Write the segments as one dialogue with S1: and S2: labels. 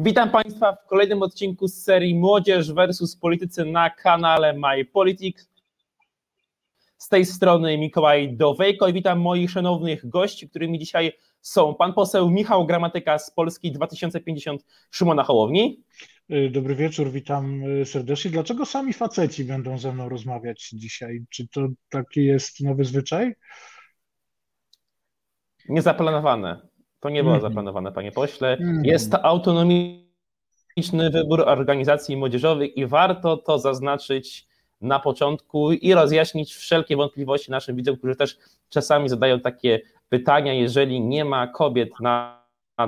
S1: Witam Państwa w kolejnym odcinku z serii Młodzież versus Politycy na kanale My. Z tej strony Mikołaj Dowejko i witam moich szanownych gości, którymi dzisiaj są pan poseł Michał Gramatyka z Polski 2050 Szymona Hołowni.
S2: Dobry wieczór, witam serdecznie. Dlaczego sami faceci będą ze mną rozmawiać dzisiaj? Czy to taki jest nowy zwyczaj?
S1: Niezaplanowane. To nie było mm. zaplanowane, panie pośle. Mm. Jest to autonomiczny wybór organizacji młodzieżowych i warto to zaznaczyć na początku i rozjaśnić wszelkie wątpliwości naszym widzom, którzy też czasami zadają takie pytania, jeżeli nie ma kobiet na,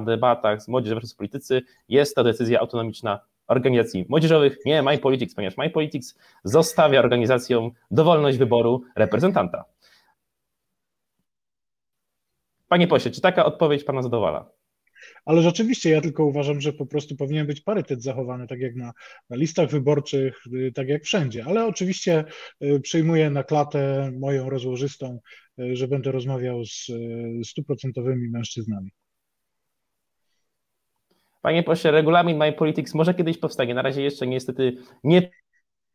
S1: debatach z młodzieży versus politycy, jest to decyzja autonomiczna organizacji młodzieżowych, nie My Politics, ponieważ My Politics zostawia organizacjom dowolność wyboru reprezentanta. Panie pośle, czy taka odpowiedź pana zadowala?
S2: Ale rzeczywiście ja tylko uważam, że po prostu powinien być parytet zachowany, tak jak na, na listach wyborczych, y, tak jak wszędzie. Ale oczywiście y, przyjmuję na klatę moją rozłożystą, y, że będę rozmawiał z stuprocentowymi mężczyznami.
S1: Panie pośle, regulamin My Politics może kiedyś powstanie. Na razie jeszcze niestety nie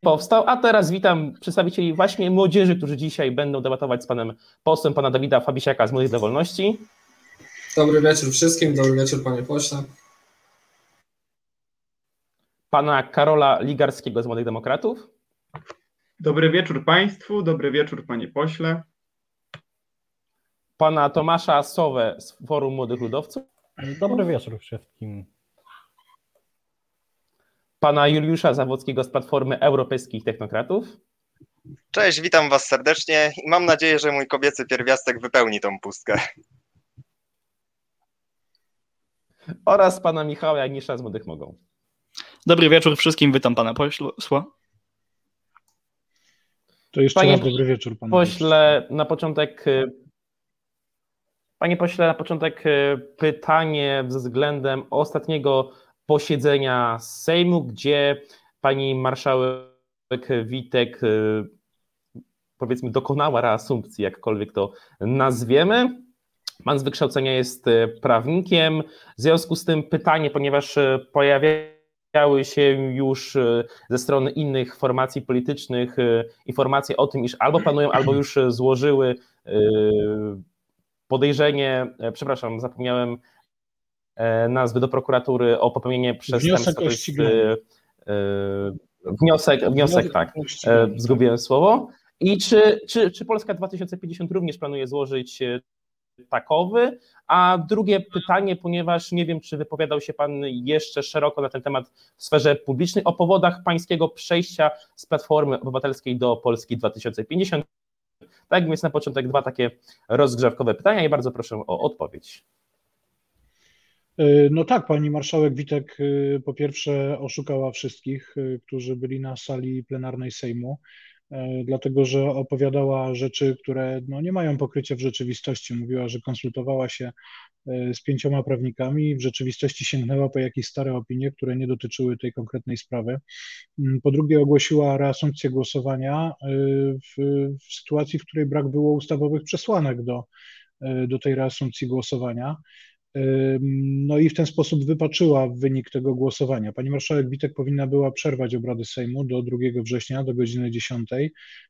S1: powstał. A teraz witam przedstawicieli właśnie młodzieży, którzy dzisiaj będą debatować z panem posłem, pana Dawida Fabisiaka z Młodych dla Wolności.
S3: Dobry wieczór wszystkim, dobry wieczór panie pośle.
S1: Pana Karola Ligarskiego z Młodych Demokratów.
S4: Dobry wieczór państwu, dobry wieczór panie pośle.
S1: Pana Tomasza Sowę z Forum Młodych Ludowców.
S5: Dobry wieczór wszystkim
S1: pana Juliusza Zawodskiego z Platformy Europejskich Technokratów.
S6: Cześć, witam was serdecznie i mam nadzieję, że mój kobiecy pierwiastek wypełni tą pustkę.
S1: Oraz pana Michała Janisza z Młodych Mogą.
S7: Dobry wieczór wszystkim, witam pana posła.
S2: To jeszcze Panie raz dobry wieczór panu.
S1: Pośle, na początek Panie pośle, na początek pytanie względem ostatniego posiedzenia Sejmu, gdzie pani marszałek Witek y, powiedzmy dokonała reasumpcji, jakkolwiek to nazwiemy. Pan z wykształcenia jest y, prawnikiem. W związku z tym pytanie, ponieważ y, pojawiały się już ze strony innych formacji politycznych informacje o tym, iż albo planują, albo już złożyły podejrzenie, przepraszam, zapomniałem E, nazwy do prokuratury o popełnienie przestępstwa. Wniosek o ściganie. Wniosek, wniosek, tak, e, zgubiłem słowo. I czy, czy, czy Polska 2050 również planuje złożyć e, takowy? A drugie pytanie, ponieważ nie wiem, czy wypowiadał się Pan jeszcze szeroko na ten temat w sferze publicznej, o powodach pańskiego przejścia z Platformy Obywatelskiej do Polski 2050. Tak więc na początek dwa takie rozgrzewkowe pytania i bardzo proszę o odpowiedź.
S2: E, no tak, pani marszałek Witek e, po pierwsze oszukała wszystkich, e, którzy byli na sali plenarnej Sejmu, dlatego że opowiadała rzeczy, które no, nie mają pokrycia w rzeczywistości. Mówiła, że konsultowała się z pięcioma prawnikami w rzeczywistości sięgnęła po jakieś stare opinie, które nie dotyczyły tej konkretnej sprawy. Mm, po drugie, ogłosiła reasumpcję głosowania w, w sytuacji, w której brak było ustawowych przesłanek do, do tej reasumpcji głosowania. No i w ten sposób wypaczyła wynik tego głosowania. Pani marszałek Witek powinna była przerwać obrady Sejmu do 2 września do godziny 10,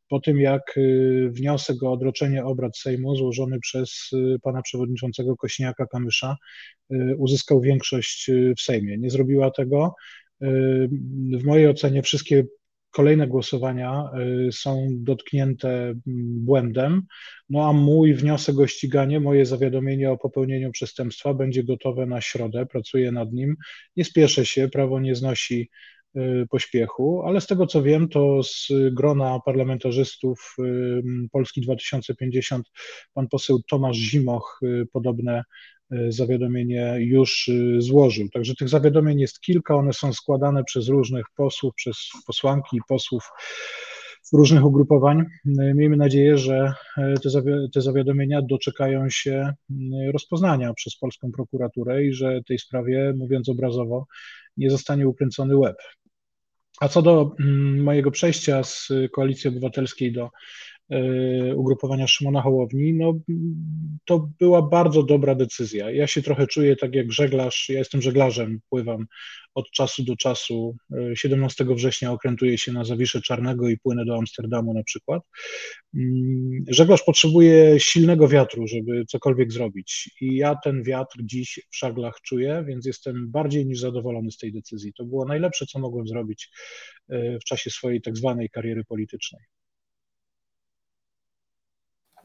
S2: po tym jak y, wniosek o odroczenie obrad Sejmu złożony przez y, pana przewodniczącego Kośniaka-Kamysza y, uzyskał większość w Sejmie. Nie zrobiła tego. W mojej ocenie wszystkie kolejne głosowania y, są dotknięte mm, błędem, no a mój wniosek o ściganie, moje zawiadomienie o popełnieniu przestępstwa będzie gotowe na środę, pracuję nad nim, nie spieszę się, prawo nie znosi y, pośpiechu, ale z tego co wiem, to z grona parlamentarzystów y, Polski 2050 pan poseł Tomasz Zimoch podobne zawiadomienie już e, złożył. Także tych zawiadomień jest kilka, one są składane przez różnych posłów, przez posłanki i posłów różnych ugrupowań. E, miejmy nadzieję, że te, zawi te zawiadomienia doczekają się rozpoznania przez polską prokuraturę i że tej sprawie, mówiąc obrazowo, nie zostanie ukręcony łeb. A co do mojego przejścia z Koalicji Obywatelskiej do ugrupowania Szymona Hołowni, no to była bardzo dobra decyzja. Ja się trochę czuję tak jak żeglarz, ja jestem żeglarzem, pływam od czasu do czasu. 17 września okrętuję się na Zawisze Czarnego i płynę do Amsterdamu na przykład. Mm, żeglarz potrzebuje silnego wiatru, żeby cokolwiek zrobić i ja ten wiatr dziś w szaglach czuję, więc jestem bardziej niż zadowolony z tej decyzji. To było najlepsze, co mogłem zrobić w czasie swojej tak zwanej kariery politycznej.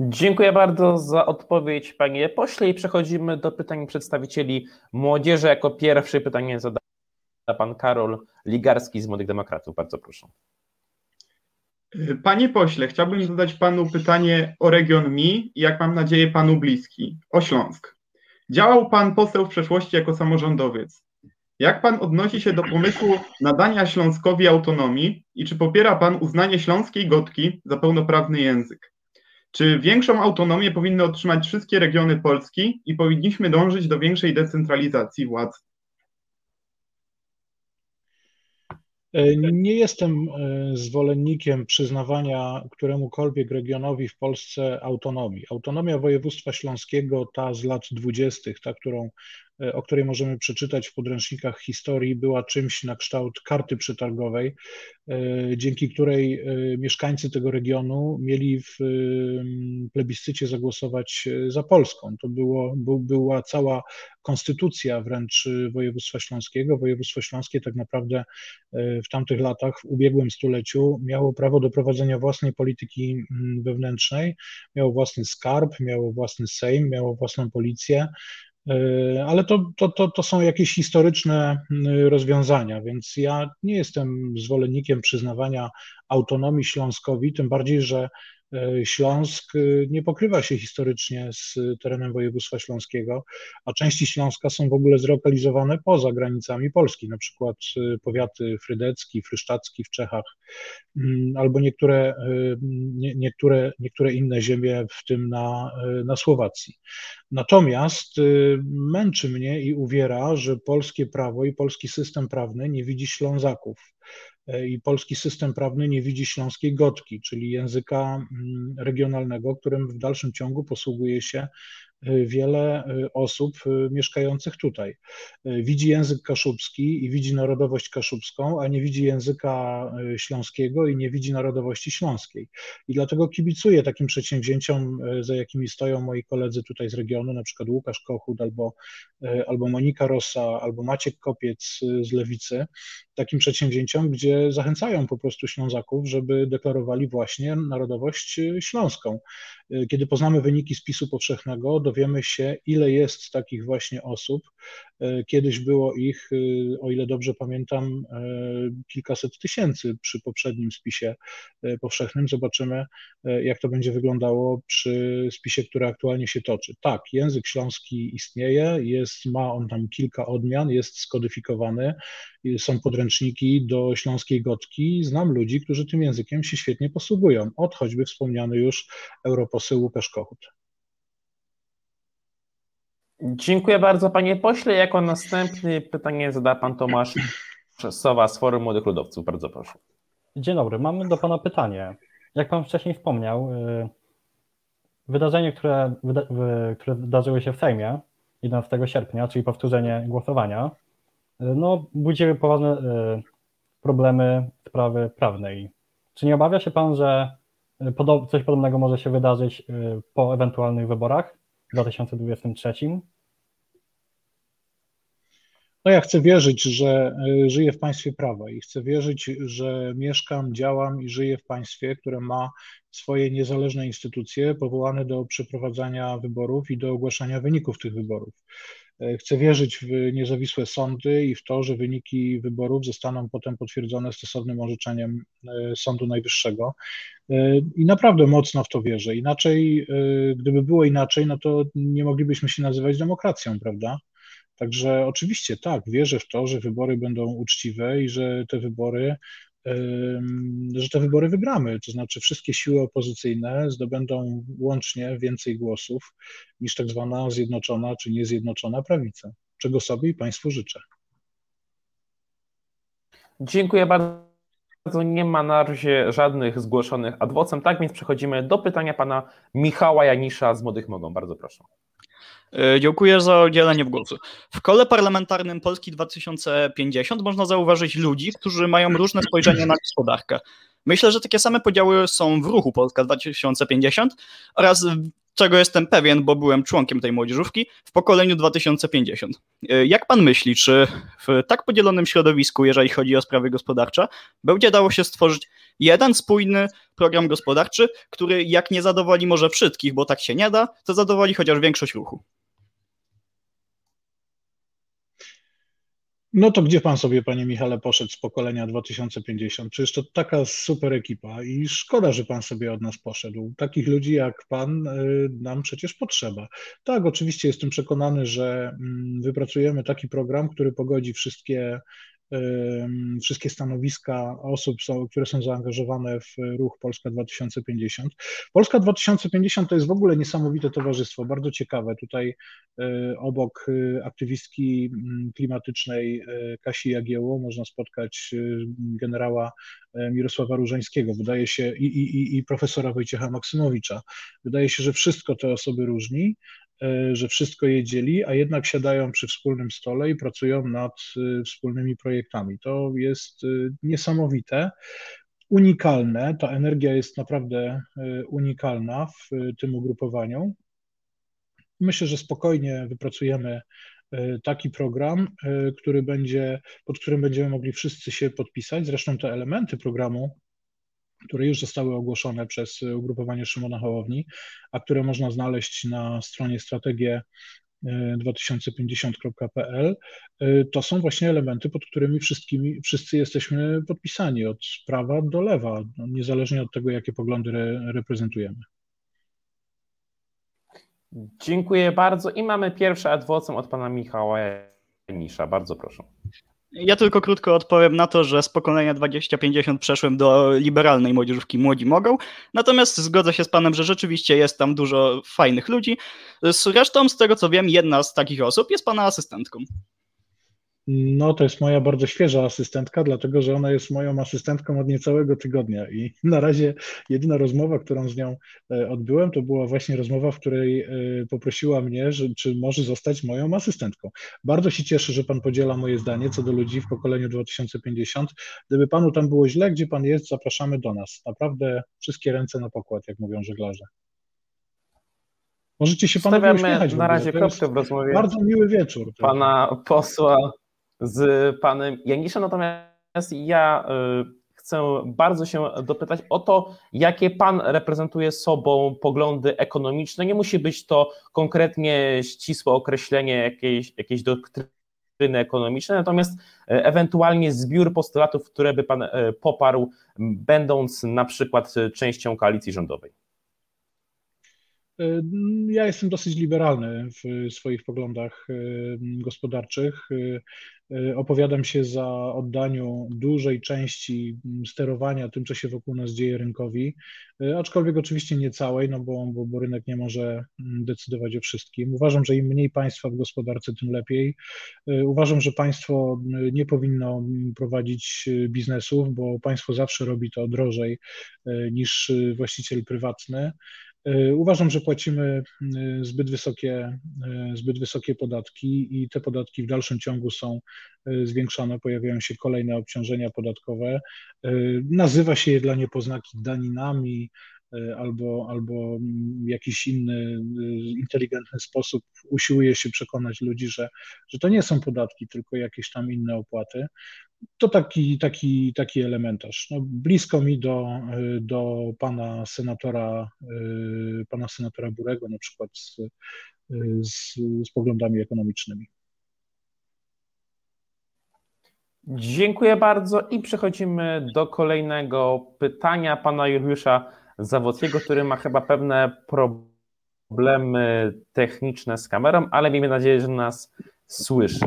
S1: Dziękuję bardzo za odpowiedź, panie pośle, i przechodzimy do pytań przedstawicieli młodzieży. Jako pierwsze pytanie zada pan Karol Ligarski z Młodych Demokratów. Bardzo proszę.
S4: Panie pośle, chciałbym zadać panu pytanie o region mi, jak mam nadzieję panu bliski, o Śląsk. Działał pan poseł w przeszłości jako samorządowiec. Jak pan odnosi się do pomysłu nadania Śląskowi autonomii i czy popiera pan uznanie śląskiej gotki za pełnoprawny język? Czy większą autonomię powinny otrzymać wszystkie regiony Polski i powinniśmy dążyć do większej decentralizacji władzy?
S2: E, nie jestem e, zwolennikiem przyznawania któremukolwiek regionowi w Polsce autonomii. Autonomia województwa śląskiego, ta z lat dwudziestych, ta, którą o której możemy przeczytać w podręcznikach historii, była czymś na kształt karty przetargowej, e, dzięki której e, mieszkańcy tego regionu mieli w plebiscycie zagłosować za Polską. To było, była cała konstytucja wręcz województwa śląskiego. Województwo śląskie tak naprawdę w tamtych latach, w ubiegłym stuleciu, miało prawo do prowadzenia własnej polityki wewnętrznej, miało własny skarb, miało własny sejm, miało własną policję, E, ale to, to, to, to są jakieś historyczne rozwiązania, więc ja nie jestem zwolennikiem przyznawania autonomii Śląskowi, tym bardziej, że E, Śląsk e, nie pokrywa się historycznie z terenem województwa śląskiego, a części Śląska są w ogóle zlokalizowane poza granicami Polski, na przykład e, powiaty frydecki, frysztacki w Czechach, mm, albo niektóre, nie, niektóre, niektóre inne ziemie, w tym na, na Słowacji. Natomiast męczy mnie i uwiera, że polskie prawo i polski system prawny nie widzi Ślązaków E, i polski system prawny nie widzi śląskiej gotki, czyli języka mm, regionalnego, którym w dalszym ciągu posługuje się wiele y, osób y, mieszkających tutaj. Widzi język kaszubski i widzi narodowość kaszubską, a nie widzi języka śląskiego i nie widzi narodowości śląskiej. I dlatego kibicuję takim przedsięwzięciom, za jakimi stoją moi koledzy tutaj z regionu, na przykład Łukasz Kochut albo, albo Monika Rosa, albo Maciek Kopiec z Lewicy, takim przedsięwzięciom, gdzie zachęcają po prostu Ślązaków, żeby deklarowali właśnie narodowość śląską. Kiedy poznamy wyniki spisu powszechnego, dowiemy się, ile jest takich właśnie osób. E, kiedyś było ich, e, o ile dobrze pamiętam, e, kilkaset tysięcy przy poprzednim spisie powszechnym. Zobaczymy, jak to będzie wyglądało przy spisie, który aktualnie się toczy. Tak, język śląski istnieje, jest, ma on tam kilka odmian, jest skodyfikowany, są podręczniki do śląskiej gotki. Znam ludzi, którzy tym językiem się świetnie posługują, od choćby wspomniany już europoseł Łukasz Kochut.
S1: Dziękuję bardzo panie pośle. Jako następny pytanie zada pan Tomasz Sowa z Forum Młodych Ludowców. Bardzo proszę.
S5: Dzień dobry, mamy do pana pytanie. Jak pan wcześniej wspomniał, y, wydarzenie, które, które wydarzyły się w Sejmie 11 sierpnia, czyli powtórzenie głosowania, y, no, budziły poważne y, problemy sprawy prawnej. Czy nie obawia się pan, że coś podobnego może się wydarzyć po ewentualnych wyborach 2023?
S2: No ja chcę wierzyć, że e, żyję w państwie prawa i chcę wierzyć, że mieszkam, działam i żyję w państwie, które ma swoje niezależne instytucje powołane do przeprowadzania wyborów i do ogłaszania wyników tych wyborów. E, chcę wierzyć w niezawisłe sądy i w to, że wyniki wyborów zostaną potem potwierdzone stosownym orzeczeniem e, Sądu Najwyższego. I naprawdę mocno w to wierzę. Inaczej, gdyby było inaczej, no to nie moglibyśmy się nazywać demokracją, prawda? Także oczywiście tak, wierzę w to, że wybory będą uczciwe i że te wybory że te wybory wygramy, to znaczy wszystkie siły opozycyjne zdobędą łącznie więcej głosów niż tak zwana zjednoczona czy niezjednoczona prawica, czego sobie i Państwu życzę.
S1: Dziękuję bardzo nie ma na razie żadnych zgłoszonych adwocem, tak więc przechodzimy do pytania pana Michała Janisza z Młodych Mogą. Bardzo proszę.
S7: E, dziękuję za udzielenie głosu. W kole parlamentarnym Polski 2050 można zauważyć ludzi, którzy mają różne spojrzenia na gospodarkę. Myślę, że takie same podziały są w ruchu Polska 2050 oraz czego jestem pewien, bo byłem członkiem tej młodzieżówki, w pokoleniu 2050. E, jak pan myśli, czy w tak podzielonym środowisku, jeżeli chodzi o sprawy gospodarcze, będzie dało się stworzyć jeden spójny program gospodarczy, który jak nie zadowoli może wszystkich, bo tak się nie da, to zadowoli chociaż większość ruchu?
S2: No to gdzie pan sobie, panie Michale, poszedł z pokolenia 2050? Przecież to taka super ekipa i szkoda, że pan sobie od nas poszedł. Takich ludzi jak pan y, nam przecież potrzeba. Tak, oczywiście jestem przekonany, że mm, wypracujemy taki program, który pogodzi wszystkie wszystkie stanowiska osób, które są zaangażowane w ruch Polska 2050. Polska 2050 to jest w ogóle niesamowite towarzystwo, bardzo ciekawe. Tutaj e, obok e, aktywistki klimatycznej e, Kasi Jagiełło można spotkać generała Mirosława Różańskiego, wydaje się, i, i, i profesora Wojciecha Maksymowicza. Wydaje się, że wszystko te osoby różni, że wszystko je dzieli, a jednak siadają przy wspólnym stole i pracują nad e, wspólnymi projektami. To jest e, niesamowite, unikalne. Ta energia jest naprawdę unikalna w tym ugrupowaniu. Myślę, że spokojnie wypracujemy taki program, który będzie, pod którym będziemy mogli wszyscy się podpisać. Zresztą te elementy programu które już zostały ogłoszone przez ugrupowanie Szymona Hołowni, a które można znaleźć na stronie strategie 2050.pl, e, to są właśnie elementy, pod którymi wszystkimi, wszyscy jesteśmy podpisani, od prawa do lewa, no, niezależnie od tego, jakie poglądy re, reprezentujemy.
S1: Dziękuję bardzo i mamy pierwszy adwocem od pana Michała Janisza. Bardzo proszę.
S7: Ja tylko krótko odpowiem na to, że z pokolenia 2050 przeszłem do liberalnej młodzieżówki Młodzi Mogą, natomiast zgodzę się z panem, że rzeczywiście jest tam dużo fajnych ludzi. Zresztą, z tego co wiem, jedna z takich osób jest pana asystentką.
S2: No, to jest moja bardzo świeża asystentka, dlatego że ona jest moją asystentką od niecałego tygodnia i na razie jedyna rozmowa, którą z nią e, odbyłem, to była właśnie rozmowa, w której e, poprosiła mnie, że, czy może zostać moją asystentką. Bardzo się cieszę, że Pan podziela moje zdanie co do ludzi w pokoleniu 2050. Gdyby Panu tam było źle, gdzie Pan jest, zapraszamy do nas. Naprawdę wszystkie ręce na pokład, jak mówią żeglarze. Możecie się panowie uśmiechać.
S1: na razie kropkę w rozmowie.
S2: Bardzo miły wieczór.
S1: Pana posła z panem Janiszem, natomiast ja y, chcę bardzo się dopytać o to, jakie pan reprezentuje sobą poglądy ekonomiczne. Nie musi być to konkretnie ścisłe określenie jakiejś, jakiejś doktryny ekonomicznej, natomiast y, ewentualnie zbiór postulatów, które by pan y, poparł, będąc na przykład częścią koalicji rządowej.
S2: Ja jestem dosyć liberalny w swoich poglądach gospodarczych. E, opowiadam się za oddaniu dużej części sterowania tym, co się wokół nas dzieje rynkowi, e, aczkolwiek oczywiście nie całej, no bo, bo, bo rynek nie może decydować o wszystkim. Uważam, że im mniej państwa w gospodarce, tym lepiej. E, uważam, że państwo nie powinno prowadzić biznesów, bo państwo zawsze robi to drożej niż właściciel prywatny. E, uważam, że płacimy e, zbyt wysokie, e, zbyt wysokie podatki i te podatki w dalszym ciągu są zwiększane, pojawiają się kolejne obciążenia podatkowe. Nazywa się je dla niepoznaki daninami albo, albo w jakiś inny, inteligentny sposób usiłuje się przekonać ludzi, że, że to nie są podatki, tylko jakieś tam inne opłaty to taki, taki, taki elementarz. No, blisko mi do, do pana senatora, pana senatora Burego, na przykład z, z, z poglądami ekonomicznymi.
S1: Dziękuję bardzo i przechodzimy do kolejnego pytania pana Juliusza Zawodskiego, który ma chyba pewne problemy techniczne z kamerą, ale miejmy nadzieję, że nas słyszy.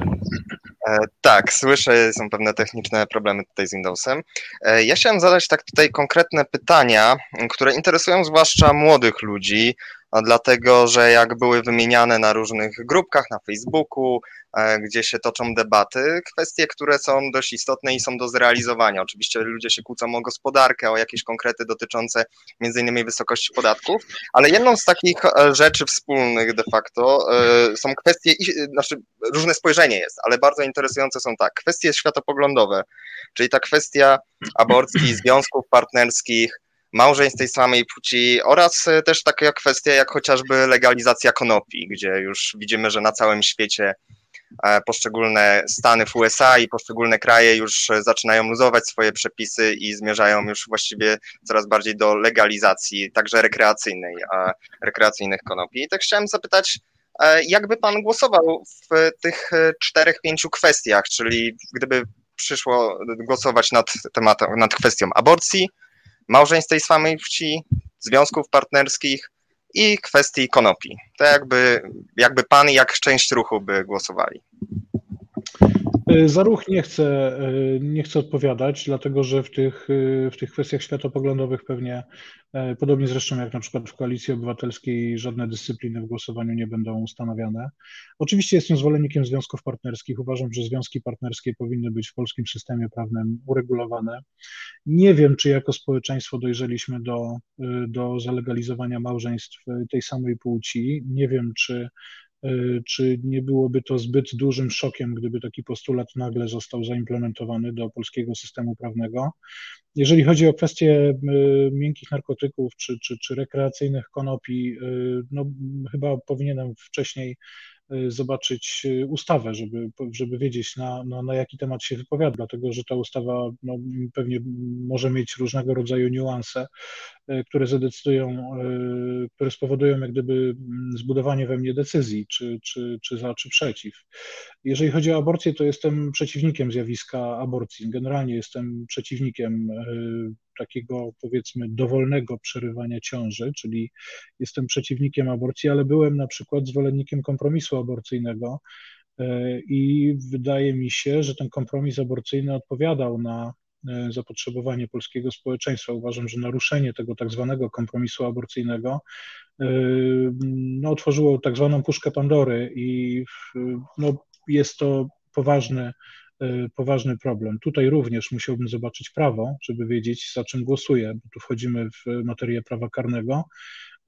S6: E, tak, słyszę, są pewne techniczne problemy tutaj z Windowsem. E, ja chciałem zadać tak tutaj konkretne pytania, które interesują zwłaszcza młodych ludzi, dlatego że jak były wymieniane na różnych grupkach, na Facebooku, e, gdzie się toczą debaty, kwestie, które są dość istotne i są do zrealizowania. Oczywiście ludzie się kłócą o gospodarkę, o jakieś konkrety dotyczące między innymi wysokości podatków, ale jedną z takich e, rzeczy wspólnych de facto e, są kwestie, znaczy różne spojrzenie jest, ale bardzo interesujące są tak, kwestie światopoglądowe, czyli ta kwestia aborcji, związków partnerskich, małżeństw tej samej płci oraz e, też taka kwestia jak chociażby legalizacja konopi, gdzie już widzimy, że na całym świecie e, poszczególne stany w USA i poszczególne kraje już zaczynają luzować swoje przepisy i zmierzają już właściwie coraz bardziej do legalizacji, także rekreacyjnej, rekreacyjnych konopi. I tak chciałem zapytać, e, jakby pan głosował w tych czterech, pięciu kwestiach, czyli gdyby przyszło głosować nad tematem, nad kwestią aborcji, małżeństw tej samej płci, związków partnerskich i kwestii konopi. To jakby, jakby pan jak część ruchu by głosowali.
S2: E, za ruch nie chcę, e, nie chcę odpowiadać, dlatego że w tych, e, w tych kwestiach światopoglądowych pewnie, podobnie zresztą jak na przykład w Koalicji Obywatelskiej, żadne dyscypliny w głosowaniu nie będą ustanawiane. Oczywiście jestem zwolennikiem związków partnerskich. Uważam, że związki partnerskie powinny być w polskim systemie prawnym uregulowane. Nie wiem, czy jako społeczeństwo dojrzeliśmy do, do zalegalizowania małżeństw tej samej płci. Nie wiem, czy E, czy nie byłoby to zbyt dużym szokiem, gdyby taki postulat nagle został zaimplementowany do polskiego systemu prawnego? Jeżeli chodzi o kwestie e, miękkich narkotyków czy, czy, czy rekreacyjnych konopi, e, no, chyba powinienem wcześniej zobaczyć y, ustawę, żeby, żeby wiedzieć na, na, na jaki temat się wypowiada, dlatego że ta ustawa no, pewnie może mieć różnego rodzaju niuanse, y, które zadecydują, które spowodują jak gdyby mm, zbudowanie we mnie decyzji, czy, czy, czy za, czy przeciw. Jeżeli chodzi o aborcję, to jestem przeciwnikiem zjawiska aborcji. Generalnie jestem przeciwnikiem takiego powiedzmy dowolnego przerywania ciąży, czyli jestem przeciwnikiem aborcji, ale byłem na przykład zwolennikiem kompromisu aborcyjnego e, i wydaje mi się, że ten kompromis aborcyjny odpowiadał na e, zapotrzebowanie polskiego społeczeństwa. Uważam, że naruszenie tego tak zwanego kompromisu aborcyjnego e, no, otworzyło tak zwaną puszkę Pandory i no, jest to poważny poważny problem. Tutaj również musiałbym zobaczyć prawo, żeby wiedzieć, za czym głosuję, bo tu wchodzimy w materię prawa karnego,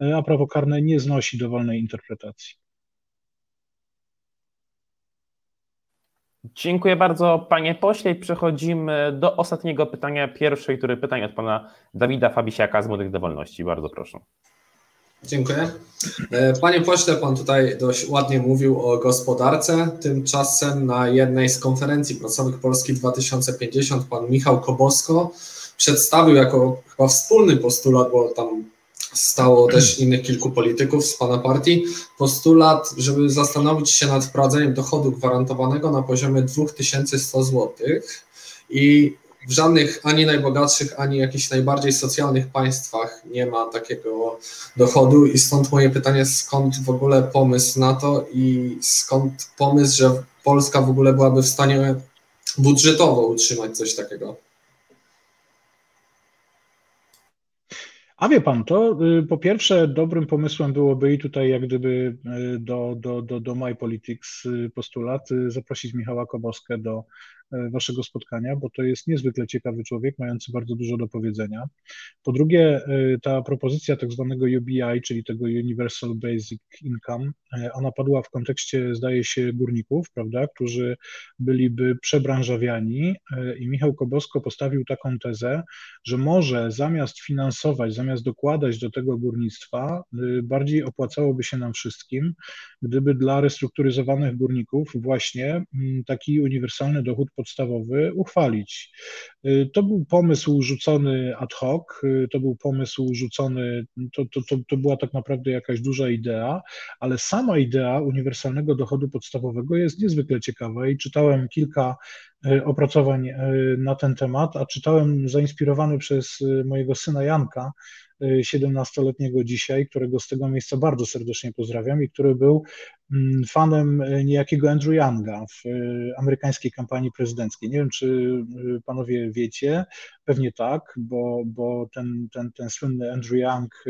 S2: e, a prawo karne nie znosi dowolnej interpretacji.
S1: Dziękuję bardzo, panie pośle. Przechodzimy do ostatniego pytania, pierwszej, który pytanie od pana Dawida Fabisiaka z Młodych Dowolności. Bardzo proszę.
S3: Dziękuję. E, panie pośle, pan tutaj dość ładnie mówił o gospodarce. Tymczasem na jednej z konferencji prasowych Polski 2050 pan Michał Kobosko przedstawił jako chyba wspólny postulat, bo tam stało też innych kilku polityków z pana partii, postulat, żeby zastanowić się nad wprowadzeniem dochodu gwarantowanego na poziomie 2100 zł. I w żadnych ani najbogatszych, ani jakichś najbardziej socjalnych państwach nie ma takiego dochodu i stąd moje pytanie, skąd w ogóle pomysł na to i skąd pomysł, że Polska w ogóle byłaby w stanie budżetowo utrzymać coś takiego?
S2: A wie pan, to y, po pierwsze dobrym pomysłem byłoby i tutaj jak gdyby y, do, do, do, do My Politics y, postulat zaprosić Michała Koboskę do waszego spotkania, bo to jest niezwykle ciekawy człowiek, mający bardzo dużo do powiedzenia. Po drugie, e, ta propozycja tak zwanego UBI, czyli tego Universal Basic Income, e, ona padła w kontekście, zdaje się, górników, prawda, którzy byliby przebranżawiani i Michał Kobosko postawił taką tezę, że może zamiast finansować, zamiast dokładać do tego górnictwa, bardziej opłacałoby się nam wszystkim, gdyby dla restrukturyzowanych górników właśnie taki uniwersalny dochód podstawowy uchwalić. Y, to był pomysł rzucony ad hoc, y, to był pomysł rzucony, to, to, to, to była tak naprawdę jakaś duża idea, ale sama idea uniwersalnego dochodu podstawowego jest niezwykle ciekawa i czytałem kilka y, opracowań na ten temat, a czytałem zainspirowany przez mojego syna Janka, 17-letniego dzisiaj, którego z tego miejsca bardzo serdecznie pozdrawiam i który był fanem niejakiego Andrew Younga w amerykańskiej kampanii prezydenckiej. Nie wiem, czy panowie wiecie, pewnie tak, bo, bo ten, ten, ten słynny Andrew Young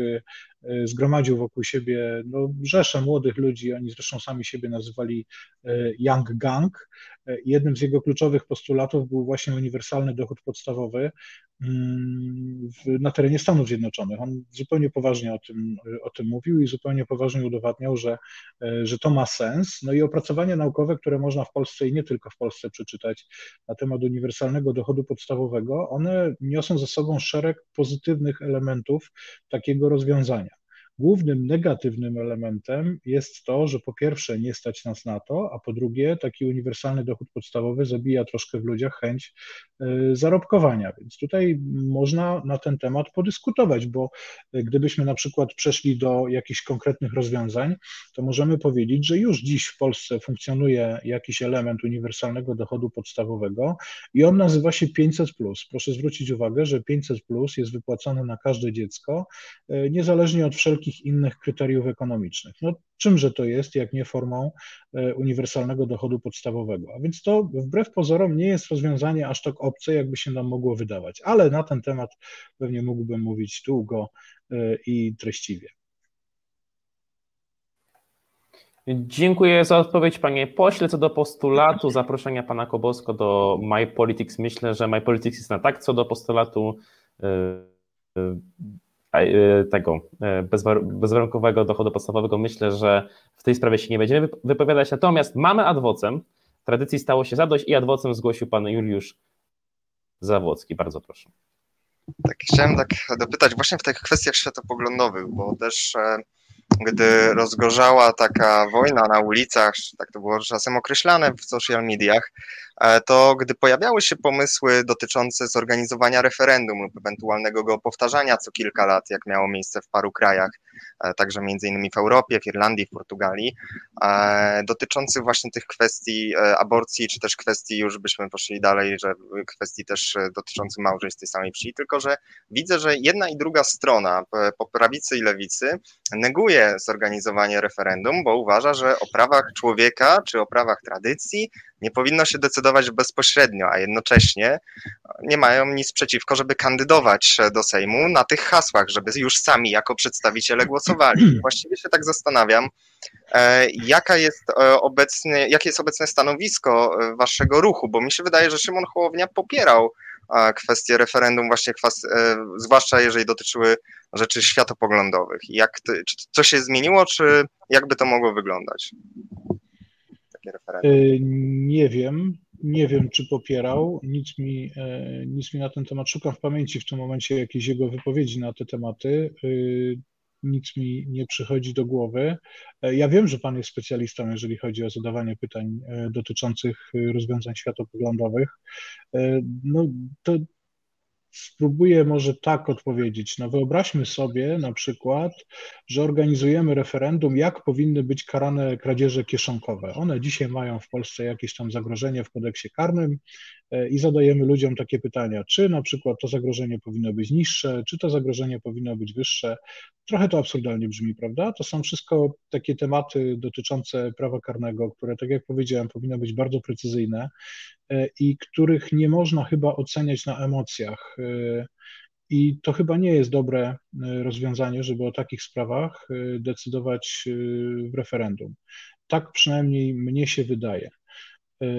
S2: zgromadził wokół siebie no, rzeszę młodych ludzi, oni zresztą sami siebie nazywali Young Gang. Jednym z jego kluczowych postulatów był właśnie uniwersalny dochód podstawowy, Mm, w, na terenie Stanów Zjednoczonych. On zupełnie poważnie o tym, o tym mówił i zupełnie poważnie udowadniał, że, e, że to ma sens. No i opracowania naukowe, które można w Polsce i nie tylko w Polsce przeczytać na temat uniwersalnego dochodu podstawowego, one niosą ze sobą szereg pozytywnych elementów takiego rozwiązania. Głównym negatywnym elementem jest to, że po pierwsze nie stać nas na to, a po drugie taki uniwersalny dochód podstawowy zabija troszkę w ludziach chęć y, zarobkowania. Więc tutaj można na ten temat podyskutować, bo gdybyśmy na przykład przeszli do jakichś konkretnych rozwiązań, to możemy powiedzieć, że już dziś w Polsce funkcjonuje jakiś element uniwersalnego dochodu podstawowego i on nazywa się 500. Proszę zwrócić uwagę, że 500 jest wypłacony na każde dziecko, y, niezależnie od wszelkich wszelkich innych kryteriów ekonomicznych. No, czymże to jest, jak nie formą e, uniwersalnego dochodu podstawowego? A więc to wbrew pozorom nie jest rozwiązanie aż tak obce, jakby się nam mogło wydawać, ale na ten temat pewnie mógłbym mówić długo e, i treściwie.
S1: Dziękuję za odpowiedź, panie pośle. Co do postulatu zaproszenia pana Kobosko do My Politics, myślę, że My Politics jest na tak co do postulatu e, E, tego e, bezwarunkowego dochodu podstawowego, myślę, że w tej sprawie się nie będziemy wypowiadać. Natomiast mamy adwocem. Tradycji stało się zadość i adwocem zgłosił pan Juliusz Zawłocki. Bardzo proszę.
S6: Tak, chciałem tak dopytać właśnie w tych kwestiach światopoglądowych, bo też e, gdy rozgorzała taka wojna na ulicach, tak to było czasem określane w social mediach, e, to gdy pojawiały się pomysły dotyczące zorganizowania referendum lub ewentualnego go powtarzania co kilka lat, jak miało miejsce w paru krajach, e, także między innymi w Europie, w Irlandii, w Portugalii, e, dotyczących właśnie tych kwestii aborcji, czy też kwestii, już byśmy poszli dalej, że kwestii też dotyczących małżeństw tej samej płci, tylko że widzę, że jedna i druga strona, po prawicy i lewicy, neguje zorganizowanie referendum, bo uważa, że o prawach człowieka czy o prawach tradycji nie powinno się decydować bezpośrednio, a jednocześnie nie mają nic przeciwko, żeby kandydować do Sejmu na tych hasłach, żeby już sami jako przedstawiciele głosowali. Właściwie się tak zastanawiam, e, jaka jest e, obecnie, jakie jest obecne stanowisko e, waszego ruchu, bo mi się wydaje, że Szymon Hołownia popierał kwestie referendum, właśnie zwłaszcza jeżeli dotyczyły rzeczy światopoglądowych. Jak to, czy co się zmieniło, czy jakby to mogło wyglądać?
S2: Referendum. Y, nie wiem. Nie wiem, czy popierał. Nic mi, e, nic mi na ten temat szukam w pamięci w tym momencie jakiejś jego wypowiedzi na te tematy. Y, nic mi nie przychodzi do głowy. E, ja wiem, że Pan jest specjalistą, jeżeli chodzi o zadawanie pytań e, dotyczących rozwiązań światopoglądowych. No, to Spróbuję może tak odpowiedzieć. No wyobraźmy sobie na przykład, że organizujemy referendum, jak powinny być karane kradzieże kieszonkowe. One dzisiaj mają w Polsce jakieś tam zagrożenie w kodeksie karnym i zadajemy ludziom takie pytania, czy na przykład to zagrożenie powinno być niższe, czy to zagrożenie powinno być wyższe. Trochę to absurdalnie brzmi, prawda? To są wszystko takie tematy dotyczące prawa karnego, które, tak jak powiedziałem, powinny być bardzo precyzyjne e, i których nie można chyba oceniać na emocjach. E, I to chyba nie jest dobre e, rozwiązanie, żeby o takich sprawach decydować w referendum. Tak przynajmniej mnie się wydaje.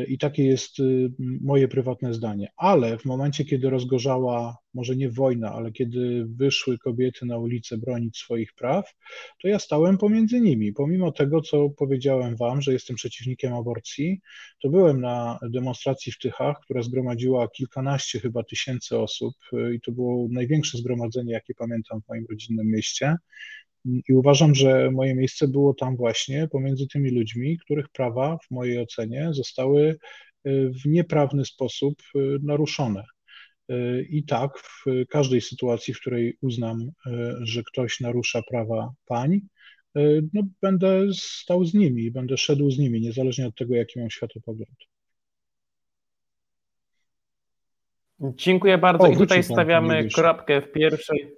S2: I takie jest y, moje prywatne zdanie. Ale w momencie, kiedy rozgorzała, może nie wojna, ale kiedy wyszły kobiety na ulicę bronić swoich praw, to ja stałem pomiędzy nimi. Pomimo tego, co powiedziałem Wam, że jestem przeciwnikiem aborcji, to byłem na demonstracji w Tychach, która zgromadziła kilkanaście chyba tysięcy osób y, i to było największe zgromadzenie, jakie pamiętam w moim rodzinnym mieście. I uważam, że moje miejsce było tam właśnie pomiędzy tymi ludźmi, których prawa w mojej ocenie zostały y, w nieprawny sposób y, naruszone. Y, I tak, w każdej sytuacji, w której uznam, że ktoś narusza prawa pań, no, będę stał z nimi, będę szedł z nimi, niezależnie od tego, jaki mam światopogląd.
S1: Dziękuję bardzo. O, I tutaj stawiamy kropkę w pierwszej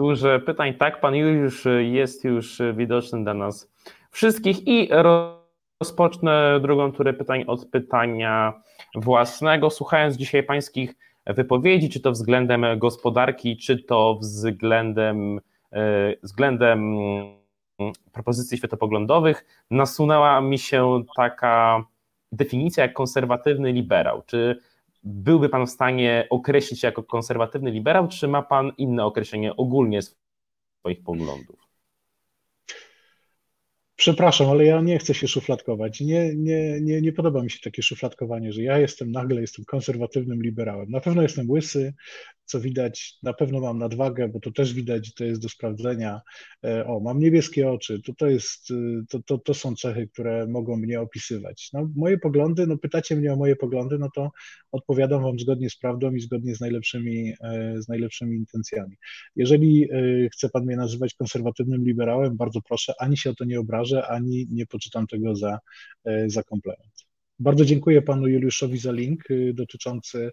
S1: turze pytań. Tak, pan Juliusz jest już widoczny dla nas wszystkich i rozpocznę drugą turę pytań od pytania własnego. Słuchając dzisiaj pańskich wypowiedzi, czy to względem gospodarki, czy to względem, e, względem propozycji światopoglądowych, nasunęła mi się taka definicja jak konserwatywny liberał. Czy byłby Pan w stanie określić się jako konserwatywny liberał, czy ma Pan inne określenie ogólnie swoich poglądów?
S2: Przepraszam, ale ja nie chcę się szufladkować. Nie, nie, nie, nie podoba mi się takie szufladkowanie, że ja jestem nagle jestem konserwatywnym liberałem. Na pewno jestem łysy, co widać, na pewno mam nadwagę, bo to też widać, to jest do sprawdzenia. E, o, mam niebieskie oczy, to, to, jest, y, to, to, to są cechy, które mogą mnie opisywać. No, moje poglądy, no pytacie mnie o moje poglądy, no to odpowiadam wam zgodnie z prawdą i zgodnie z najlepszymi, e, z najlepszymi intencjami. Jeżeli e, chce pan mnie nazywać konserwatywnym liberałem, bardzo proszę, ani się o to nie obrażę, ani nie poczytam tego za, za komplement. Bardzo dziękuję panu Juliuszowi za link y, dotyczący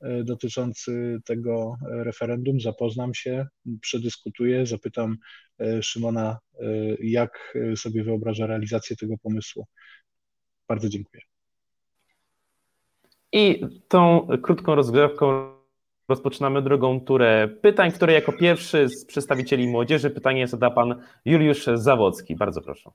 S2: E, dotyczący tego referendum. Zapoznam się, przedyskutuję, zapytam e, Szymona, e, jak sobie wyobraża realizację tego pomysłu. Bardzo dziękuję.
S1: I tą krótką rozgrywką rozpoczynamy drugą turę pytań, które jako pierwszy z przedstawicieli młodzieży pytanie zada pan Juliusz Zawocki. Bardzo proszę.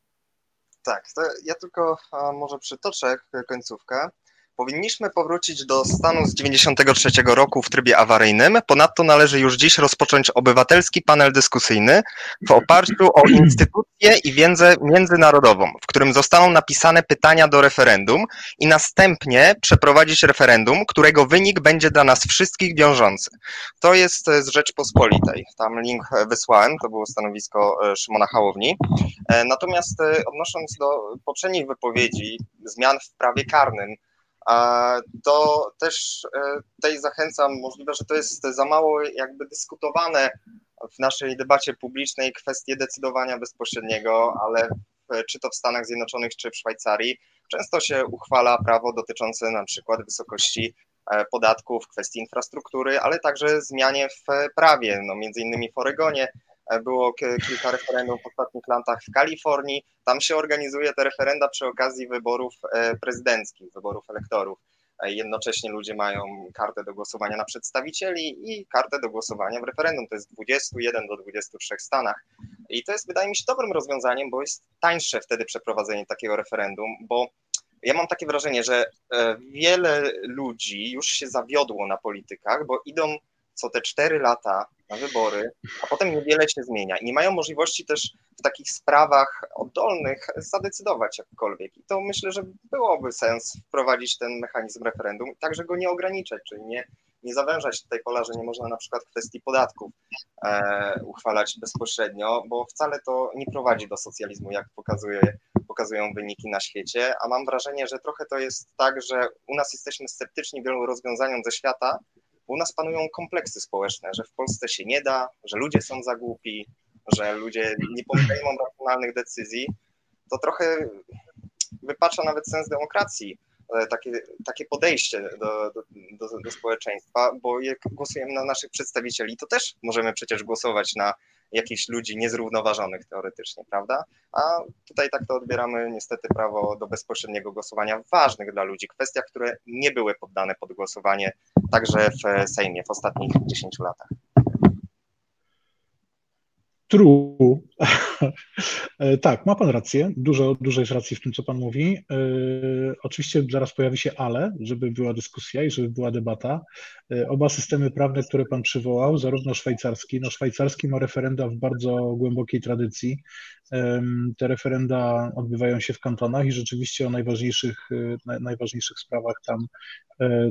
S6: Tak, ja tylko może przytoczę końcówkę. Powinniśmy powrócić do stanu z 93 roku w trybie awaryjnym. Ponadto należy już dziś rozpocząć obywatelski panel dyskusyjny w oparciu o instytucję i wiedzę międzynarodową, w którym zostaną napisane pytania do referendum i następnie przeprowadzić referendum, którego wynik będzie dla nas wszystkich wiążący. To jest z Rzeczpospolitej. Tam link wysłałem, to było stanowisko e, Szymona Hałowni. E, natomiast e, odnosząc do poprzednich wypowiedzi, zmian w prawie karnym, to też e, tutaj zachęcam, możliwe, że to jest za mało jakby dyskutowane w naszej debacie publicznej kwestie decydowania bezpośredniego, ale czy to w Stanach Zjednoczonych, czy w Szwajcarii, często się uchwala prawo dotyczące na przykład wysokości e, podatków, kwestii infrastruktury, ale także zmianie w prawie, no między innymi w Oregonie było kilka referendum w ostatnich latach w Kalifornii. Tam się organizuje te referenda przy okazji wyborów e, prezydenckich, wyborów elektorów. E, jednocześnie ludzie mają kartę do głosowania na przedstawicieli i kartę do głosowania w referendum. To jest 21 do 23 stanach. I to jest, wydaje mi się, dobrym rozwiązaniem, bo jest tańsze wtedy przeprowadzenie takiego referendum, bo ja mam takie wrażenie, że wiele ludzi już się zawiodło na politykach, bo idą co te cztery lata na wybory, a potem niewiele się zmienia i nie mają możliwości też w takich sprawach oddolnych zadecydować jakkolwiek. I to myślę, że byłoby sens wprowadzić ten mechanizm referendum także go nie ograniczać, czyli nie, nie zawężać tutaj pola, że nie można na przykład kwestii podatków e, uchwalać bezpośrednio, bo wcale to nie prowadzi do socjalizmu, jak pokazuje, pokazują wyniki na świecie, a mam wrażenie, że trochę to jest tak, że u nas jesteśmy sceptyczni wielu rozwiązaniom ze świata, u nas panują kompleksy społeczne, że w Polsce się nie da, że ludzie są za głupi, że ludzie nie podejmą racjonalnych decyzji, to trochę wypacza nawet sens demokracji, e, takie, takie podejście do, do, do, do społeczeństwa, bo jak głosujemy na naszych przedstawicieli, to też możemy przecież głosować na jakichś ludzi niezrównoważonych teoretycznie, prawda? A tutaj tak to odbieramy niestety prawo do bezpośredniego głosowania w ważnych dla ludzi kwestiach, które nie były poddane pod głosowanie także w Sejmie w ostatnich 10 latach.
S2: True. E, tak, ma Pan rację. Dużo, dużo jest racji w tym, co Pan mówi. E, oczywiście zaraz pojawi się ale, żeby była dyskusja i żeby była debata. E, oba systemy prawne, które Pan przywołał, zarówno szwajcarski, no szwajcarski ma referenda w bardzo głębokiej tradycji. Te referenda odbywają się w kantonach i rzeczywiście o najważniejszych, najważniejszych sprawach tam,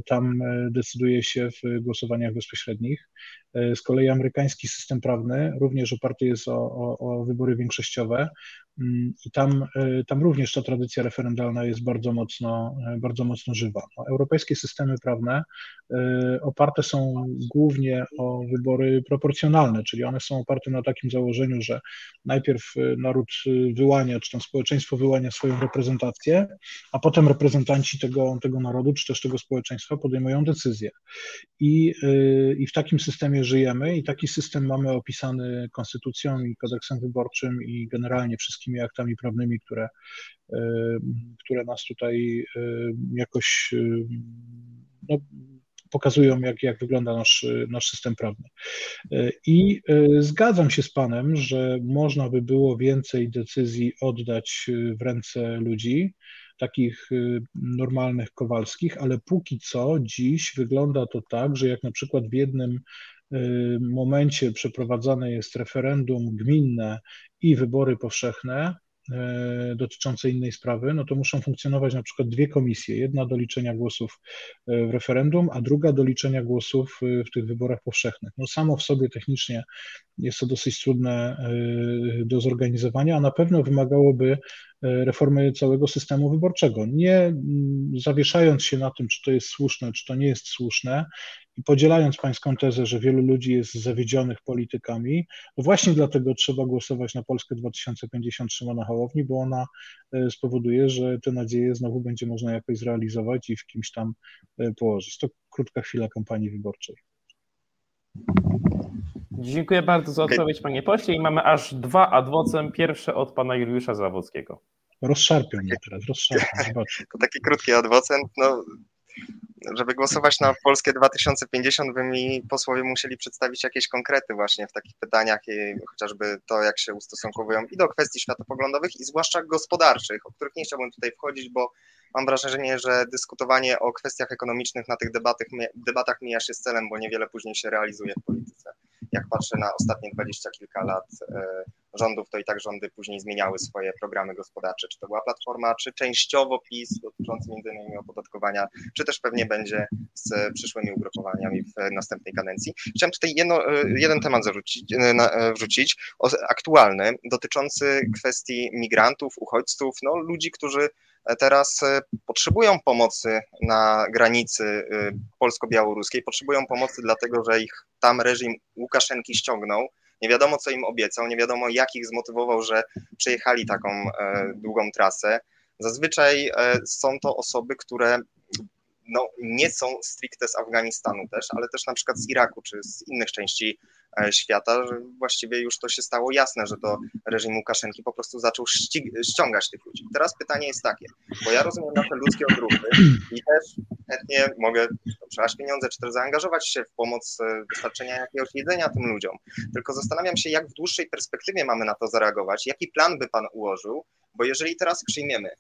S2: tam decyduje się w głosowaniach bezpośrednich. Z kolei amerykański system prawny również oparty jest o, o, o wybory większościowe i tam, tam również ta tradycja referendalna jest bardzo mocno, bardzo mocno żywa. No, europejskie systemy prawne oparte są głównie o wybory proporcjonalne, czyli one są oparte na takim założeniu, że najpierw naród wyłania, czy tam społeczeństwo wyłania swoją reprezentację, a potem reprezentanci tego, tego narodu, czy też tego społeczeństwa podejmują decyzje. I, I w takim systemie żyjemy i taki system mamy opisany konstytucją i kodeksem wyborczym i generalnie wszystkimi aktami prawnymi, które, które nas tutaj jakoś no, pokazują, jak, jak wygląda nasz, nasz system prawny. I zgadzam się z Panem, że można by było więcej decyzji oddać w ręce ludzi, takich normalnych kowalskich, ale póki co dziś wygląda to tak, że jak na przykład w jednym momencie przeprowadzane jest referendum gminne i wybory powszechne, E, dotyczące innej sprawy, no to muszą funkcjonować na przykład dwie komisje. Jedna do liczenia głosów e, w referendum, a druga do liczenia głosów e, w tych wyborach powszechnych. No samo w sobie technicznie jest to dosyć trudne do zorganizowania, a na pewno wymagałoby reformy całego systemu wyborczego. Nie mm, zawieszając się na tym, czy to jest słuszne, czy to nie jest słuszne, i podzielając pańską tezę, że wielu ludzi jest zawiedzionych politykami, no właśnie dlatego trzeba głosować na Polskę 2050 Szymona Hołowni, bo ona e, spowoduje, że te nadzieje znowu będzie można jakoś zrealizować i w kimś tam e, położyć. To krótka chwila kampanii wyborczej.
S1: Dziękuję bardzo za odpowiedź, panie pośle. I mamy aż dwa adwocem. Pierwsze od pana Juliusza Zawockiego.
S2: Rozszarpią mnie teraz, rozszarpią.
S6: To taki krótki adwocent. No, żeby głosować na Polskie 2050, by mi posłowie musieli przedstawić jakieś konkrety właśnie w takich pytaniach, i chociażby to, jak się ustosunkowują i do kwestii światopoglądowych, i zwłaszcza gospodarczych, o których nie chciałbym tutaj wchodzić, bo mam wrażenie, że dyskutowanie o kwestiach ekonomicznych na tych debatach, debatach mija się z celem, bo niewiele później się realizuje w polityce. Jak patrzę na ostatnie dwadzieścia kilka lat e, rządów, to i tak rządy później zmieniały swoje programy gospodarcze, czy to była Platforma, czy częściowo PiS dotyczący między innymi opodatkowania, czy też pewnie będzie z przyszłymi ugrupowaniami w następnej kadencji. Chciałem tutaj jedno, e, jeden temat zarzucić, e, wrzucić, aktualny, dotyczący kwestii migrantów, uchodźców, no, ludzi, którzy teraz potrzebują pomocy na granicy polsko-białoruskiej, potrzebują pomocy dlatego, że ich tam reżim Łukaszenki ściągnął, nie wiadomo, co im obiecał, nie wiadomo, jak ich zmotywował, że przejechali taką e, długą trasę. Zazwyczaj e, są to osoby, które no, nie są stricte z Afganistanu też, ale też na przykład z Iraku czy z innych części e, świata, że właściwie już to się stało jasne, że to reżim Łukaszenki po prostu zaczął ściągać tych ludzi. Teraz pytanie jest takie, bo ja rozumiem nasze ludzkie odruchy i też chętnie mogę przelać pieniądze, czy też zaangażować się w pomoc e, wystarczenia jakiegoś jedzenia tym ludziom. Tylko zastanawiam się, jak w dłuższej perspektywie mamy na to zareagować, jaki plan by Pan ułożył, bo jeżeli teraz przyjmiemy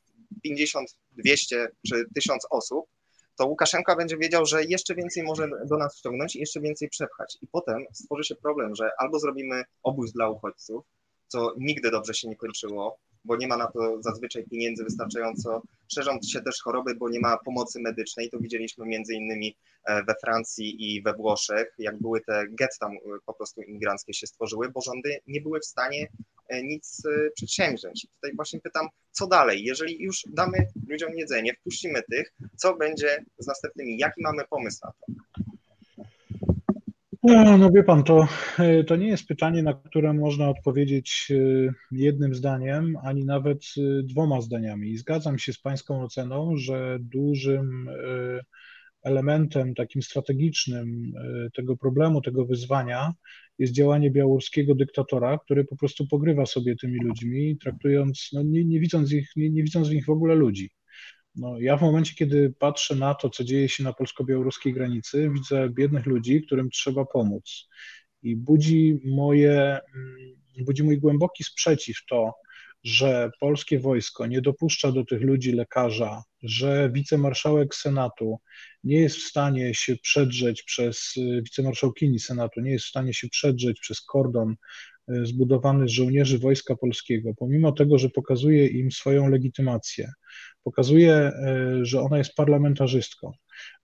S6: 50, 200 czy 1000 osób, to Łukaszenka będzie wiedział, że jeszcze więcej może do nas ściągnąć i jeszcze więcej przepchać. I potem stworzy się problem, że albo zrobimy obóz dla uchodźców, co nigdy dobrze się nie kończyło, bo nie ma na to zazwyczaj pieniędzy wystarczająco. Szerzą się też choroby, bo nie ma pomocy medycznej. To widzieliśmy między innymi e, we Francji i we Włoszech, jak były te getta po prostu imigranckie się stworzyły, bo rządy nie były w stanie nic przedsięwziąć. I tutaj właśnie pytam, co dalej? Jeżeli już damy ludziom jedzenie, wpuścimy tych, co będzie z następnymi? Jaki mamy pomysł na to?
S2: No, no wie pan, to, e, to nie jest pytanie, na które można odpowiedzieć e, jednym zdaniem, ani nawet e, dwoma zdaniami. I zgadzam się z pańską oceną, że dużym elementem takim strategicznym tego problemu, tego wyzwania jest działanie białoruskiego dyktatora, który po prostu pogrywa sobie tymi ludźmi, traktując, no nie, nie widząc ich, nie, nie widząc w nich w ogóle ludzi. No, ja w momencie, kiedy patrzę na to, co dzieje się na polsko-białoruskiej granicy, widzę biednych ludzi, którym trzeba pomóc. I budzi moje, mm, budzi mój głęboki sprzeciw to, że polskie wojsko nie dopuszcza do tych ludzi lekarza, że wicemarszałek Senatu nie jest w stanie się przedrzeć przez wicemarszałkini Senatu, nie jest w stanie się przedrzeć przez kordon e, zbudowany z żołnierzy Wojska Polskiego, pomimo tego, że pokazuje im swoją legitymację, pokazuje, e, że ona jest parlamentarzystką,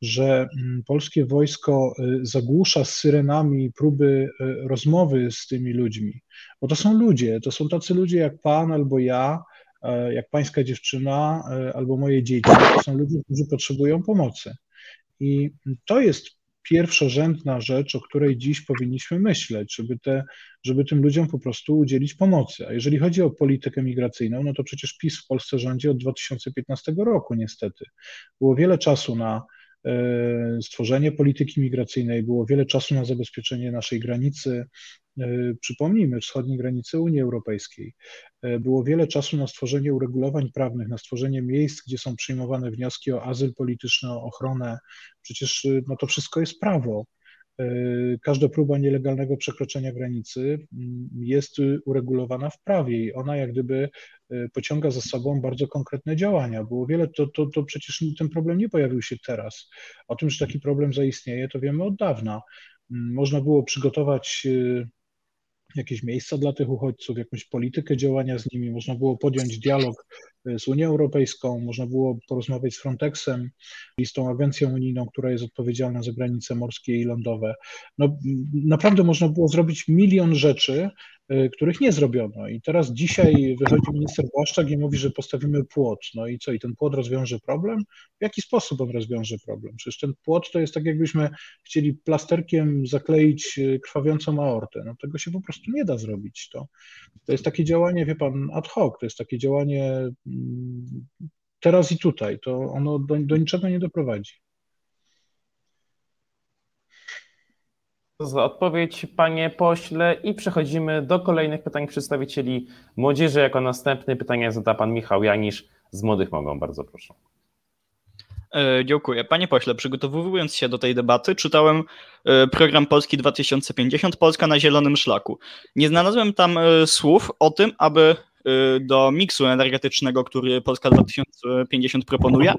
S2: że mm, polskie wojsko e, zagłusza z syrenami próby e, rozmowy z tymi ludźmi, bo to są ludzie, to są tacy ludzie jak pan albo ja, jak pańska dziewczyna albo moje dzieci, to są ludzie, którzy potrzebują pomocy. I to jest pierwszorzędna rzecz, o której dziś powinniśmy myśleć, żeby, te, żeby tym ludziom po prostu udzielić pomocy. A jeżeli chodzi o politykę migracyjną, no to przecież PiS w Polsce rządzi od 2015 roku niestety. Było wiele czasu na stworzenie polityki migracyjnej, było wiele czasu na zabezpieczenie naszej granicy, e, przypomnijmy, wschodniej granicy Unii Europejskiej. E, było wiele czasu na stworzenie uregulowań prawnych, na stworzenie miejsc, gdzie są przyjmowane wnioski o azyl polityczny, o ochronę. Przecież no to wszystko jest prawo. E, każda próba nielegalnego przekroczenia granicy mm, jest uregulowana w prawie i ona jak gdyby e, pociąga za sobą bardzo konkretne działania. Było wiele, to, to, to przecież ten problem nie pojawił się teraz. O tym, że taki problem zaistnieje, to wiemy od dawna. Mm, można było przygotować jakieś miejsca dla tych uchodźców, jakąś politykę działania z nimi, można było podjąć dialog e, z Unią Europejską, można było porozmawiać z Frontexem i z tą agencją unijną, która jest odpowiedzialna za granice morskie i lądowe. No, naprawdę można było zrobić milion rzeczy, których nie zrobiono. I teraz dzisiaj wychodzi minister Błaszczak i mówi, że postawimy płot. No i co, i ten płot rozwiąże problem? W jaki sposób on rozwiąże problem? Przecież ten płot to jest tak, jakbyśmy chcieli plasterkiem zakleić y, krwawiącą aortę. No tego się po prostu nie da zrobić. To, to jest takie działanie, wie pan, ad hoc, to jest takie działanie mm, teraz i tutaj. To ono do, do niczego nie doprowadzi.
S1: Za odpowiedź, panie pośle. I przechodzimy do kolejnych pytań przedstawicieli młodzieży. Jako następny pytanie zada pan Michał Janisz z Młodych Mogą. Bardzo proszę.
S7: E, dziękuję. Panie pośle, przygotowując się do tej debaty, czytałem e, program Polski 2050 Polska na zielonym szlaku. Nie znalazłem tam e, słów o tym, aby do miksu energetycznego, który Polska 2050 proponuje,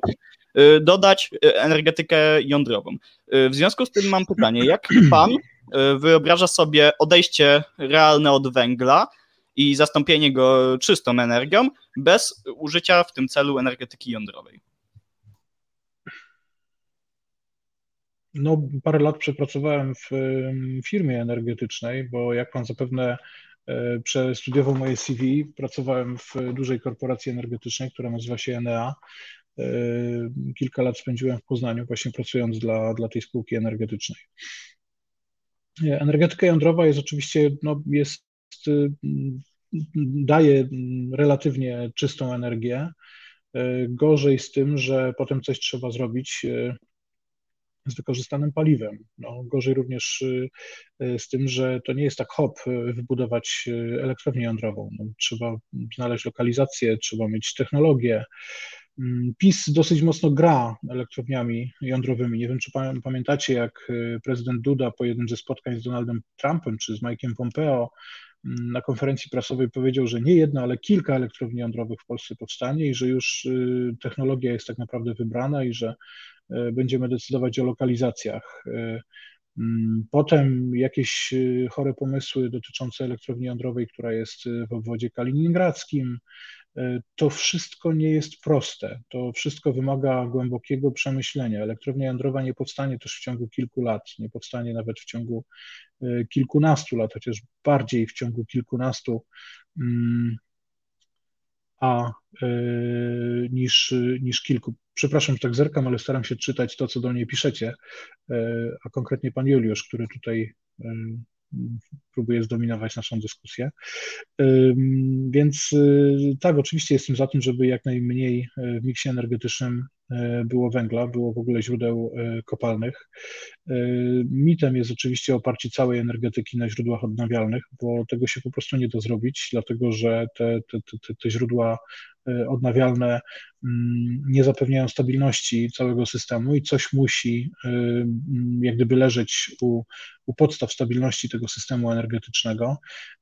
S7: dodać energetykę jądrową. W związku z tym mam pytanie, jak pan wyobraża sobie odejście realne od węgla i zastąpienie go czystą energią bez użycia w tym celu energetyki jądrowej.
S2: No, parę lat przepracowałem w firmie energetycznej, bo jak pan zapewne e, przestudiował moje CV, pracowałem w dużej korporacji energetycznej, która nazywa się Enea. Kilka lat spędziłem w Poznaniu, właśnie pracując dla, dla tej spółki energetycznej. Energetyka jądrowa jest oczywiście, no, jest, y, daje relatywnie czystą energię. Y, gorzej z tym, że potem coś trzeba zrobić y, z wykorzystanym paliwem. No, gorzej również z tym, że to nie jest tak hop wybudować elektrownię jądrową. No, trzeba znaleźć lokalizację, trzeba mieć technologię, PiS dosyć mocno gra elektrowniami jądrowymi. Nie wiem, czy pamiętacie, jak y, prezydent Duda po jednym ze spotkań z Donaldem Trumpem czy z Mike'em Pompeo mm, na konferencji prasowej powiedział, że nie jedna, ale kilka elektrowni jądrowych w Polsce powstanie i że już y, technologia jest tak naprawdę wybrana i że y, będziemy decydować o lokalizacjach. Mm, potem jakieś chore pomysły dotyczące elektrowni jądrowej, która jest w obwodzie kaliningradzkim, to wszystko nie jest proste. To wszystko wymaga głębokiego przemyślenia. Elektrownia jądrowa nie powstanie też w ciągu kilku lat, nie powstanie nawet w ciągu e, kilkunastu lat, chociaż bardziej w ciągu kilkunastu, mm, a e, niż, niż kilku. Przepraszam, że tak zerkam, ale staram się czytać to, co do mnie piszecie, a konkretnie pan Juliusz, który tutaj próbuje zdominować naszą dyskusję. Więc y, tak, oczywiście jestem za tym, żeby jak najmniej y, w miksie energetycznym y, było węgla, było w ogóle źródeł kopalnych. Mitem jest oczywiście oparcie całej energetyki na źródłach odnawialnych, bo tego się po prostu nie da zrobić, dlatego że te, te, te, te źródła odnawialne nie zapewniają stabilności całego systemu i coś musi jak gdyby leżeć u, u podstaw stabilności tego systemu energetycznego.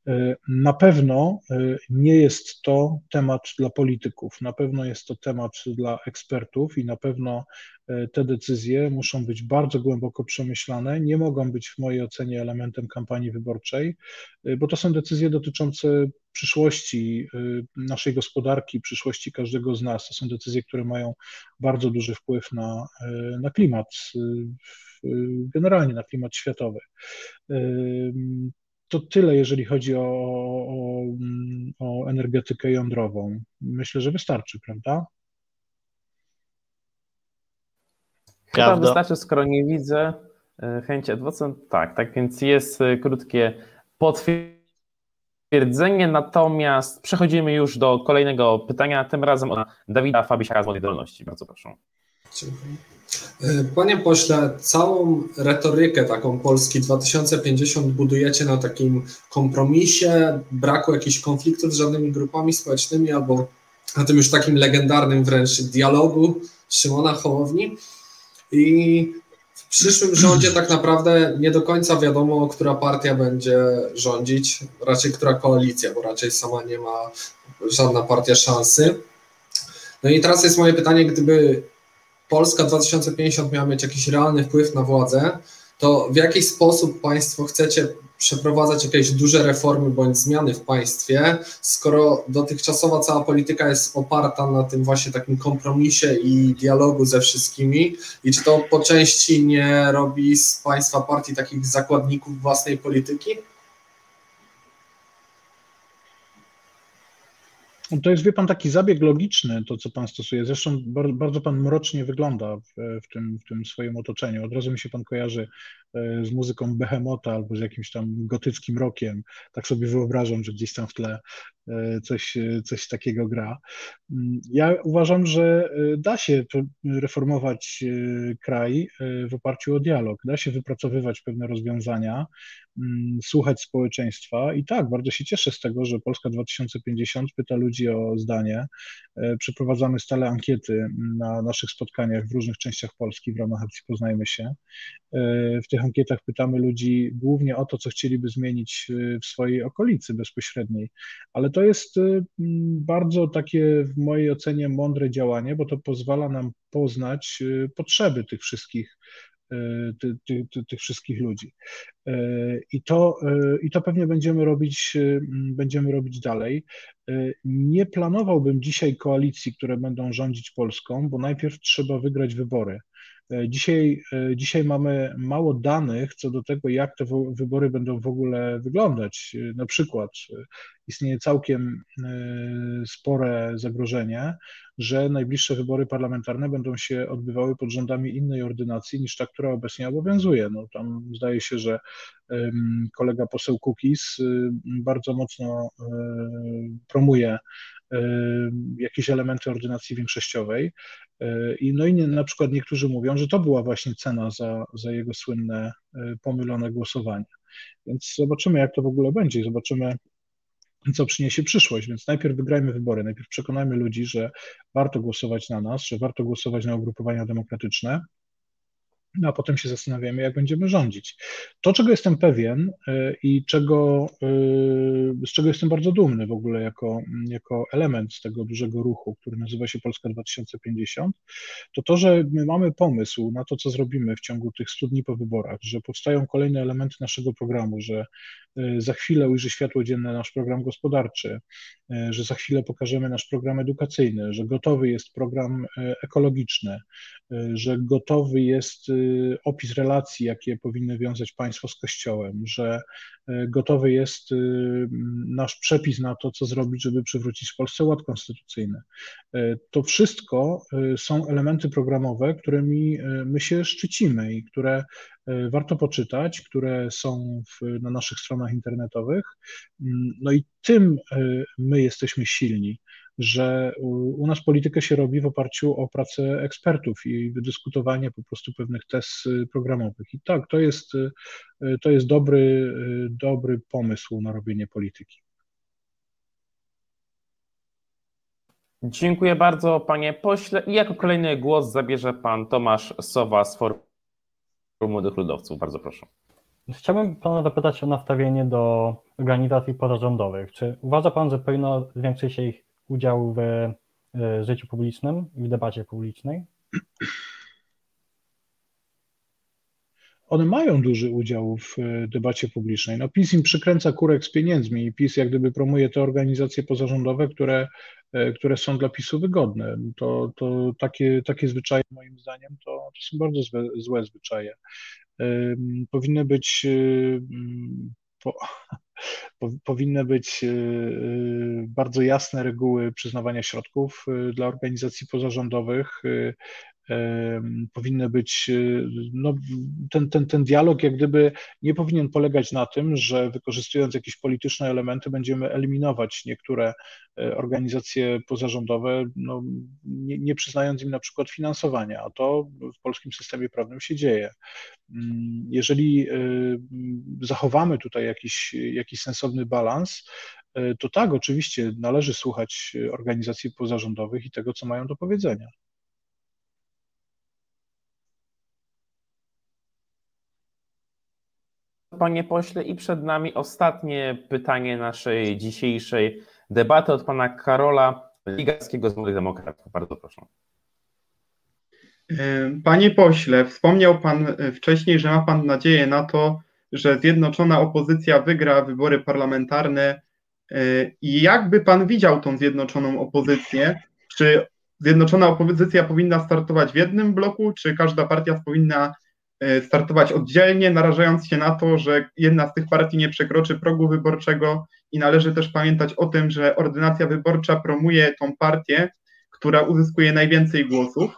S2: E, na pewno e, nie jest to temat dla polityków, na pewno jest to temat dla ekspertów i na pewno te decyzje muszą być bardzo głęboko przemyślane, nie mogą być w mojej ocenie elementem kampanii wyborczej, bo to są decyzje dotyczące przyszłości naszej gospodarki, przyszłości każdego z nas. To są decyzje, które mają bardzo duży wpływ na, na klimat, generalnie na klimat światowy. To tyle, jeżeli chodzi o, o, o energetykę jądrową. Myślę, że wystarczy, prawda?
S1: Prawda. Chyba wystarczy, skoro nie widzę chęć adwocem, tak, tak więc jest krótkie potwierdzenie, natomiast przechodzimy już do kolejnego pytania, tym razem od Dawida Fabisiaka z Młodej Dolności. Bardzo proszę.
S3: Dziękuję. Panie pośle, całą retorykę taką Polski 2050 budujecie na takim kompromisie, braku jakichś konfliktów z żadnymi grupami społecznymi albo na tym już takim legendarnym wręcz dialogu Szymona Hołowni. I w przyszłym rządzie tak naprawdę nie do końca wiadomo, która partia będzie rządzić, raczej która koalicja, bo raczej sama nie ma żadna partia szansy. No i teraz jest moje pytanie, gdyby Polska 2050 miała mieć jakiś realny wpływ na władzę, to w jaki sposób Państwo chcecie przeprowadzać jakieś duże reformy bądź zmiany w państwie, skoro dotychczasowa cała polityka jest oparta na tym właśnie takim kompromisie i dialogu ze wszystkimi i czy to po części nie robi z Państwa partii takich zakładników własnej polityki?
S2: To jest, wie pan, taki zabieg logiczny, to co pan stosuje. Zresztą bardzo pan mrocznie wygląda w, w, tym, w tym swoim otoczeniu. Od razu mi się pan kojarzy e, z muzyką Behemota albo z jakimś tam gotyckim rokiem. Tak sobie wyobrażam, że gdzieś tam w tle coś, coś takiego gra. Mm, ja uważam, że e, da się reformować kraj w oparciu o dialog. Da się wypracowywać pewne rozwiązania, mm, słuchać społeczeństwa i tak, bardzo się cieszę z tego, że Polska 2050 pyta ludzi, o zdanie. E, przeprowadzamy stale ankiety na naszych spotkaniach w różnych częściach Polski w ramach akcji Poznajmy się. E, w tych ankietach pytamy ludzi głównie o to, co chcieliby zmienić e, w swojej okolicy bezpośredniej, ale to jest bardzo takie w mojej ocenie mądre działanie, bo to pozwala nam poznać potrzeby tych wszystkich ty, ty, ty, tych wszystkich ludzi. I to, I to pewnie będziemy robić, będziemy robić dalej. Nie planowałbym dzisiaj koalicji, które będą rządzić Polską, bo najpierw trzeba wygrać wybory. Dzisiaj, dzisiaj mamy mało danych co do tego, jak te wybory będą w ogóle wyglądać. Na przykład istnieje całkiem spore zagrożenie, że najbliższe wybory parlamentarne będą się odbywały pod rządami innej ordynacji niż ta, która obecnie obowiązuje. No, tam zdaje się, że kolega poseł Kukis bardzo mocno promuje jakieś elementy ordynacji większościowej. I, no i na przykład niektórzy mówią, że to była właśnie cena za, za jego słynne pomylone głosowanie. Więc zobaczymy, jak to w ogóle będzie. Zobaczymy, co przyniesie przyszłość. Więc najpierw wygrajmy wybory, najpierw przekonajmy ludzi, że warto głosować na nas, że warto głosować na ugrupowania demokratyczne, no a potem się zastanawiamy, jak będziemy rządzić. To, czego jestem pewien y, i czego, y, z czego jestem bardzo dumny w ogóle jako, jako element z tego dużego ruchu, który nazywa się Polska 2050, to to, że my mamy pomysł na to, co zrobimy w ciągu tych 100 dni po wyborach, że powstają kolejne elementy naszego programu, że y, za chwilę ujrzy światło dzienne nasz program gospodarczy, że za chwilę pokażemy nasz program edukacyjny, że gotowy jest program ekologiczny, że gotowy jest opis relacji, jakie powinny wiązać państwo z Kościołem, że e, gotowy jest e, nasz przepis na to, co zrobić, żeby przywrócić w Polsce ład konstytucyjny. E, to wszystko są elementy programowe, którymi my się szczycimy i które warto poczytać, które są w, na naszych stronach internetowych. Mm, no i tym my jesteśmy silni że u nas politykę się robi w oparciu o pracę ekspertów i wydyskutowanie po prostu pewnych tez y, programowych. I tak, to jest, y, to jest dobry, y, dobry pomysł na robienie polityki.
S1: Dziękuję bardzo, panie pośle. I jako kolejny głos zabierze pan Tomasz Sowa z Forum Młodych Ludowców. Bardzo proszę.
S5: Chciałbym pana zapytać o nastawienie do organizacji pozarządowych. Czy uważa pan, że powinno zwiększyć się ich udział w e, życiu publicznym i w debacie publicznej?
S2: One mają duży udział w e, debacie publicznej. No PiS im przykręca kurek z pieniędzmi i PiS jak gdyby promuje te organizacje pozarządowe, które, e, które są dla PiSu wygodne. To, to takie, takie zwyczaje moim zdaniem to, to są bardzo złe, złe zwyczaje. Powinny być po, powinny być y, y, bardzo jasne reguły przyznawania środków y, dla organizacji pozarządowych, powinny być, no, ten, ten, ten dialog jak gdyby nie powinien polegać na tym, że wykorzystując jakieś polityczne elementy będziemy eliminować niektóre organizacje pozarządowe, no, nie, nie przyznając im na przykład finansowania, a to w polskim systemie prawnym się dzieje. Mm, jeżeli zachowamy tutaj jakiś, jakiś sensowny balans, to tak, oczywiście należy słuchać organizacji pozarządowych i tego, co mają do powiedzenia.
S1: Panie pośle, i przed nami ostatnie pytanie naszej dzisiejszej debaty od pana Karola Ligarskiego z Młodych Demokratów. Bardzo proszę.
S4: E, panie pośle, wspomniał pan wcześniej, że ma pan nadzieję na to, że zjednoczona opozycja wygra wybory parlamentarne i jakby pan widział tą zjednoczoną opozycję? Czy zjednoczona opozycja powinna startować w jednym bloku, czy każda partia powinna e, startować oddzielnie, narażając się na to, że jedna z tych partii nie przekroczy progu wyborczego i należy też pamiętać o tym, że ordynacja wyborcza promuje tą partię, która uzyskuje najwięcej głosów.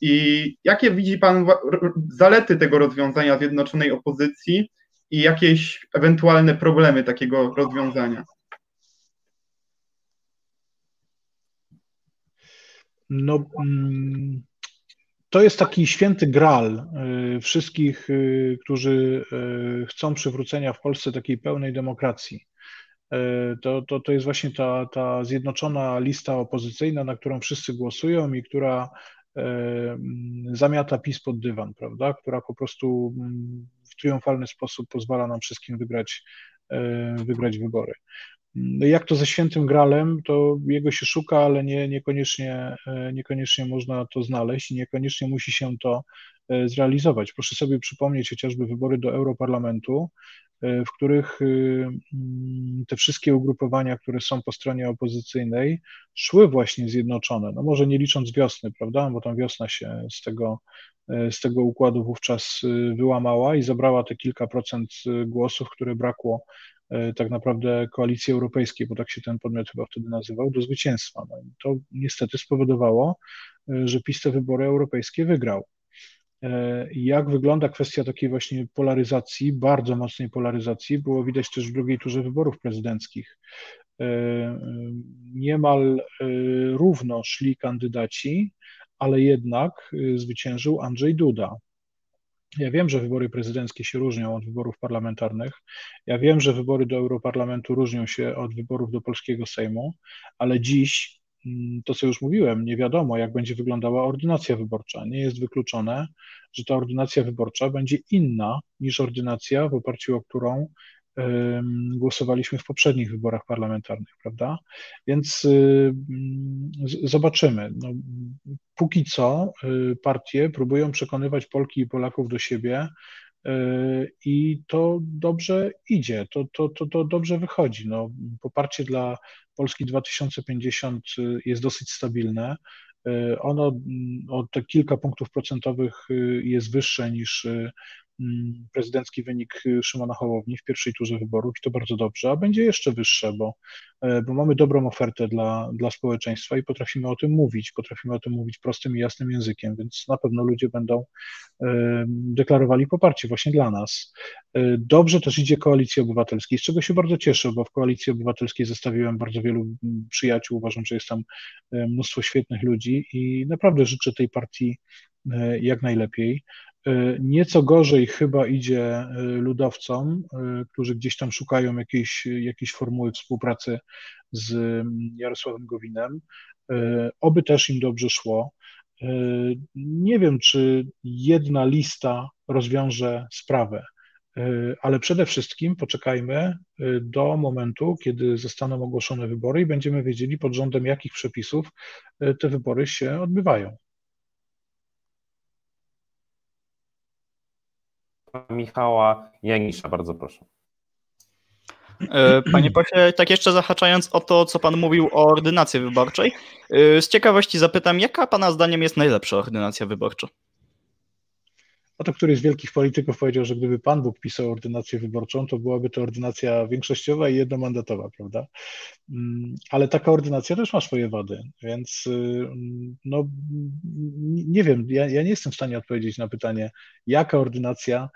S4: I jakie widzi Pan zalety tego rozwiązania zjednoczonej opozycji i jakieś ewentualne problemy takiego rozwiązania?
S2: no, mm, to jest taki święty gral y, wszystkich, y, którzy y, chcą przywrócenia w Polsce takiej pełnej demokracji. To, to, to jest właśnie ta, ta zjednoczona lista opozycyjna, na którą wszyscy głosują i która mm, zamiata PiS pod dywan, prawda? Która po prostu mm, w triumfalny sposób pozwala nam wszystkim wygrać, wygrać wybory. No jak to ze świętym gralem, to jego się szuka, ale nie, niekoniecznie, e, niekoniecznie można to znaleźć i niekoniecznie musi się to e, zrealizować. Proszę sobie przypomnieć chociażby wybory do Europarlamentu, e, w których mm, te wszystkie ugrupowania, które są po stronie opozycyjnej, szły właśnie zjednoczone. No może nie licząc wiosny, prawda, bo tam wiosna się z tego, z tego układu wówczas wyłamała i zabrała te kilka procent głosów, które brakło tak naprawdę koalicji europejskiej, bo tak się ten podmiot chyba wtedy nazywał, do zwycięstwa. No i to niestety spowodowało, e, że PiS te wybory europejskie wygrał. E, jak wygląda kwestia takiej właśnie polaryzacji, bardzo mocnej polaryzacji, było widać też w drugiej turze wyborów prezydenckich. Niemal równo szli kandydaci, ale jednak zwyciężył Andrzej Duda. Ja wiem, że wybory prezydenckie się różnią od wyborów parlamentarnych. Ja wiem, że wybory do Europarlamentu różnią się od wyborów do polskiego Sejmu, ale dziś, mm, to co już mówiłem, nie wiadomo, jak będzie wyglądała ordynacja wyborcza. Nie jest wykluczone, że ta ordynacja wyborcza będzie inna niż ordynacja, w oparciu o którą głosowaliśmy w poprzednich wyborach parlamentarnych, prawda? Więc y, zobaczymy. No, póki co y, partie próbują przekonywać Polki i Polaków do siebie y, i to dobrze idzie, to, to, to, to dobrze wychodzi. No, poparcie dla Polski 2050 jest dosyć stabilne. Ono o te kilka punktów procentowych jest wyższe niż Mm, prezydencki wynik Szymona Hołowni w pierwszej turze wyborów i to bardzo dobrze, a będzie jeszcze wyższe, bo, e, bo mamy dobrą ofertę dla, dla społeczeństwa i potrafimy o tym mówić, potrafimy o tym mówić prostym i jasnym językiem, więc na pewno ludzie będą e, deklarowali poparcie właśnie dla nas. E, dobrze też idzie Koalicji Obywatelskiej, z czego się bardzo cieszę, bo w Koalicji Obywatelskiej zostawiłem bardzo wielu przyjaciół, uważam, że jest tam mnóstwo świetnych ludzi i naprawdę życzę tej partii jak najlepiej. E, nieco gorzej chyba idzie e, ludowcom, e, którzy gdzieś tam szukają jakiejś, jakiejś formuły współpracy z mm, Jarosławem Gowinem. Oby też im dobrze szło. Nie wiem, czy jedna lista rozwiąże sprawę, ale przede wszystkim poczekajmy do momentu, kiedy zostaną ogłoszone wybory i będziemy wiedzieli pod rządem jakich przepisów te wybory się odbywają.
S1: Michała Janisza. Bardzo proszę.
S7: E, panie pośle, tak jeszcze zahaczając o to, co pan mówił o ordynacji wyborczej, e, z ciekawości zapytam, jaka pana zdaniem jest najlepsza ordynacja wyborcza?
S2: Oto któryś z wielkich polityków powiedział, że gdyby Pan Bóg pisał ordynację wyborczą, to byłaby to ordynacja większościowa i jednomandatowa, prawda? Mm, ale taka ordynacja też ma swoje wady, więc y, no nie wiem, ja, ja nie jestem w stanie odpowiedzieć na pytanie, jaka ordynacja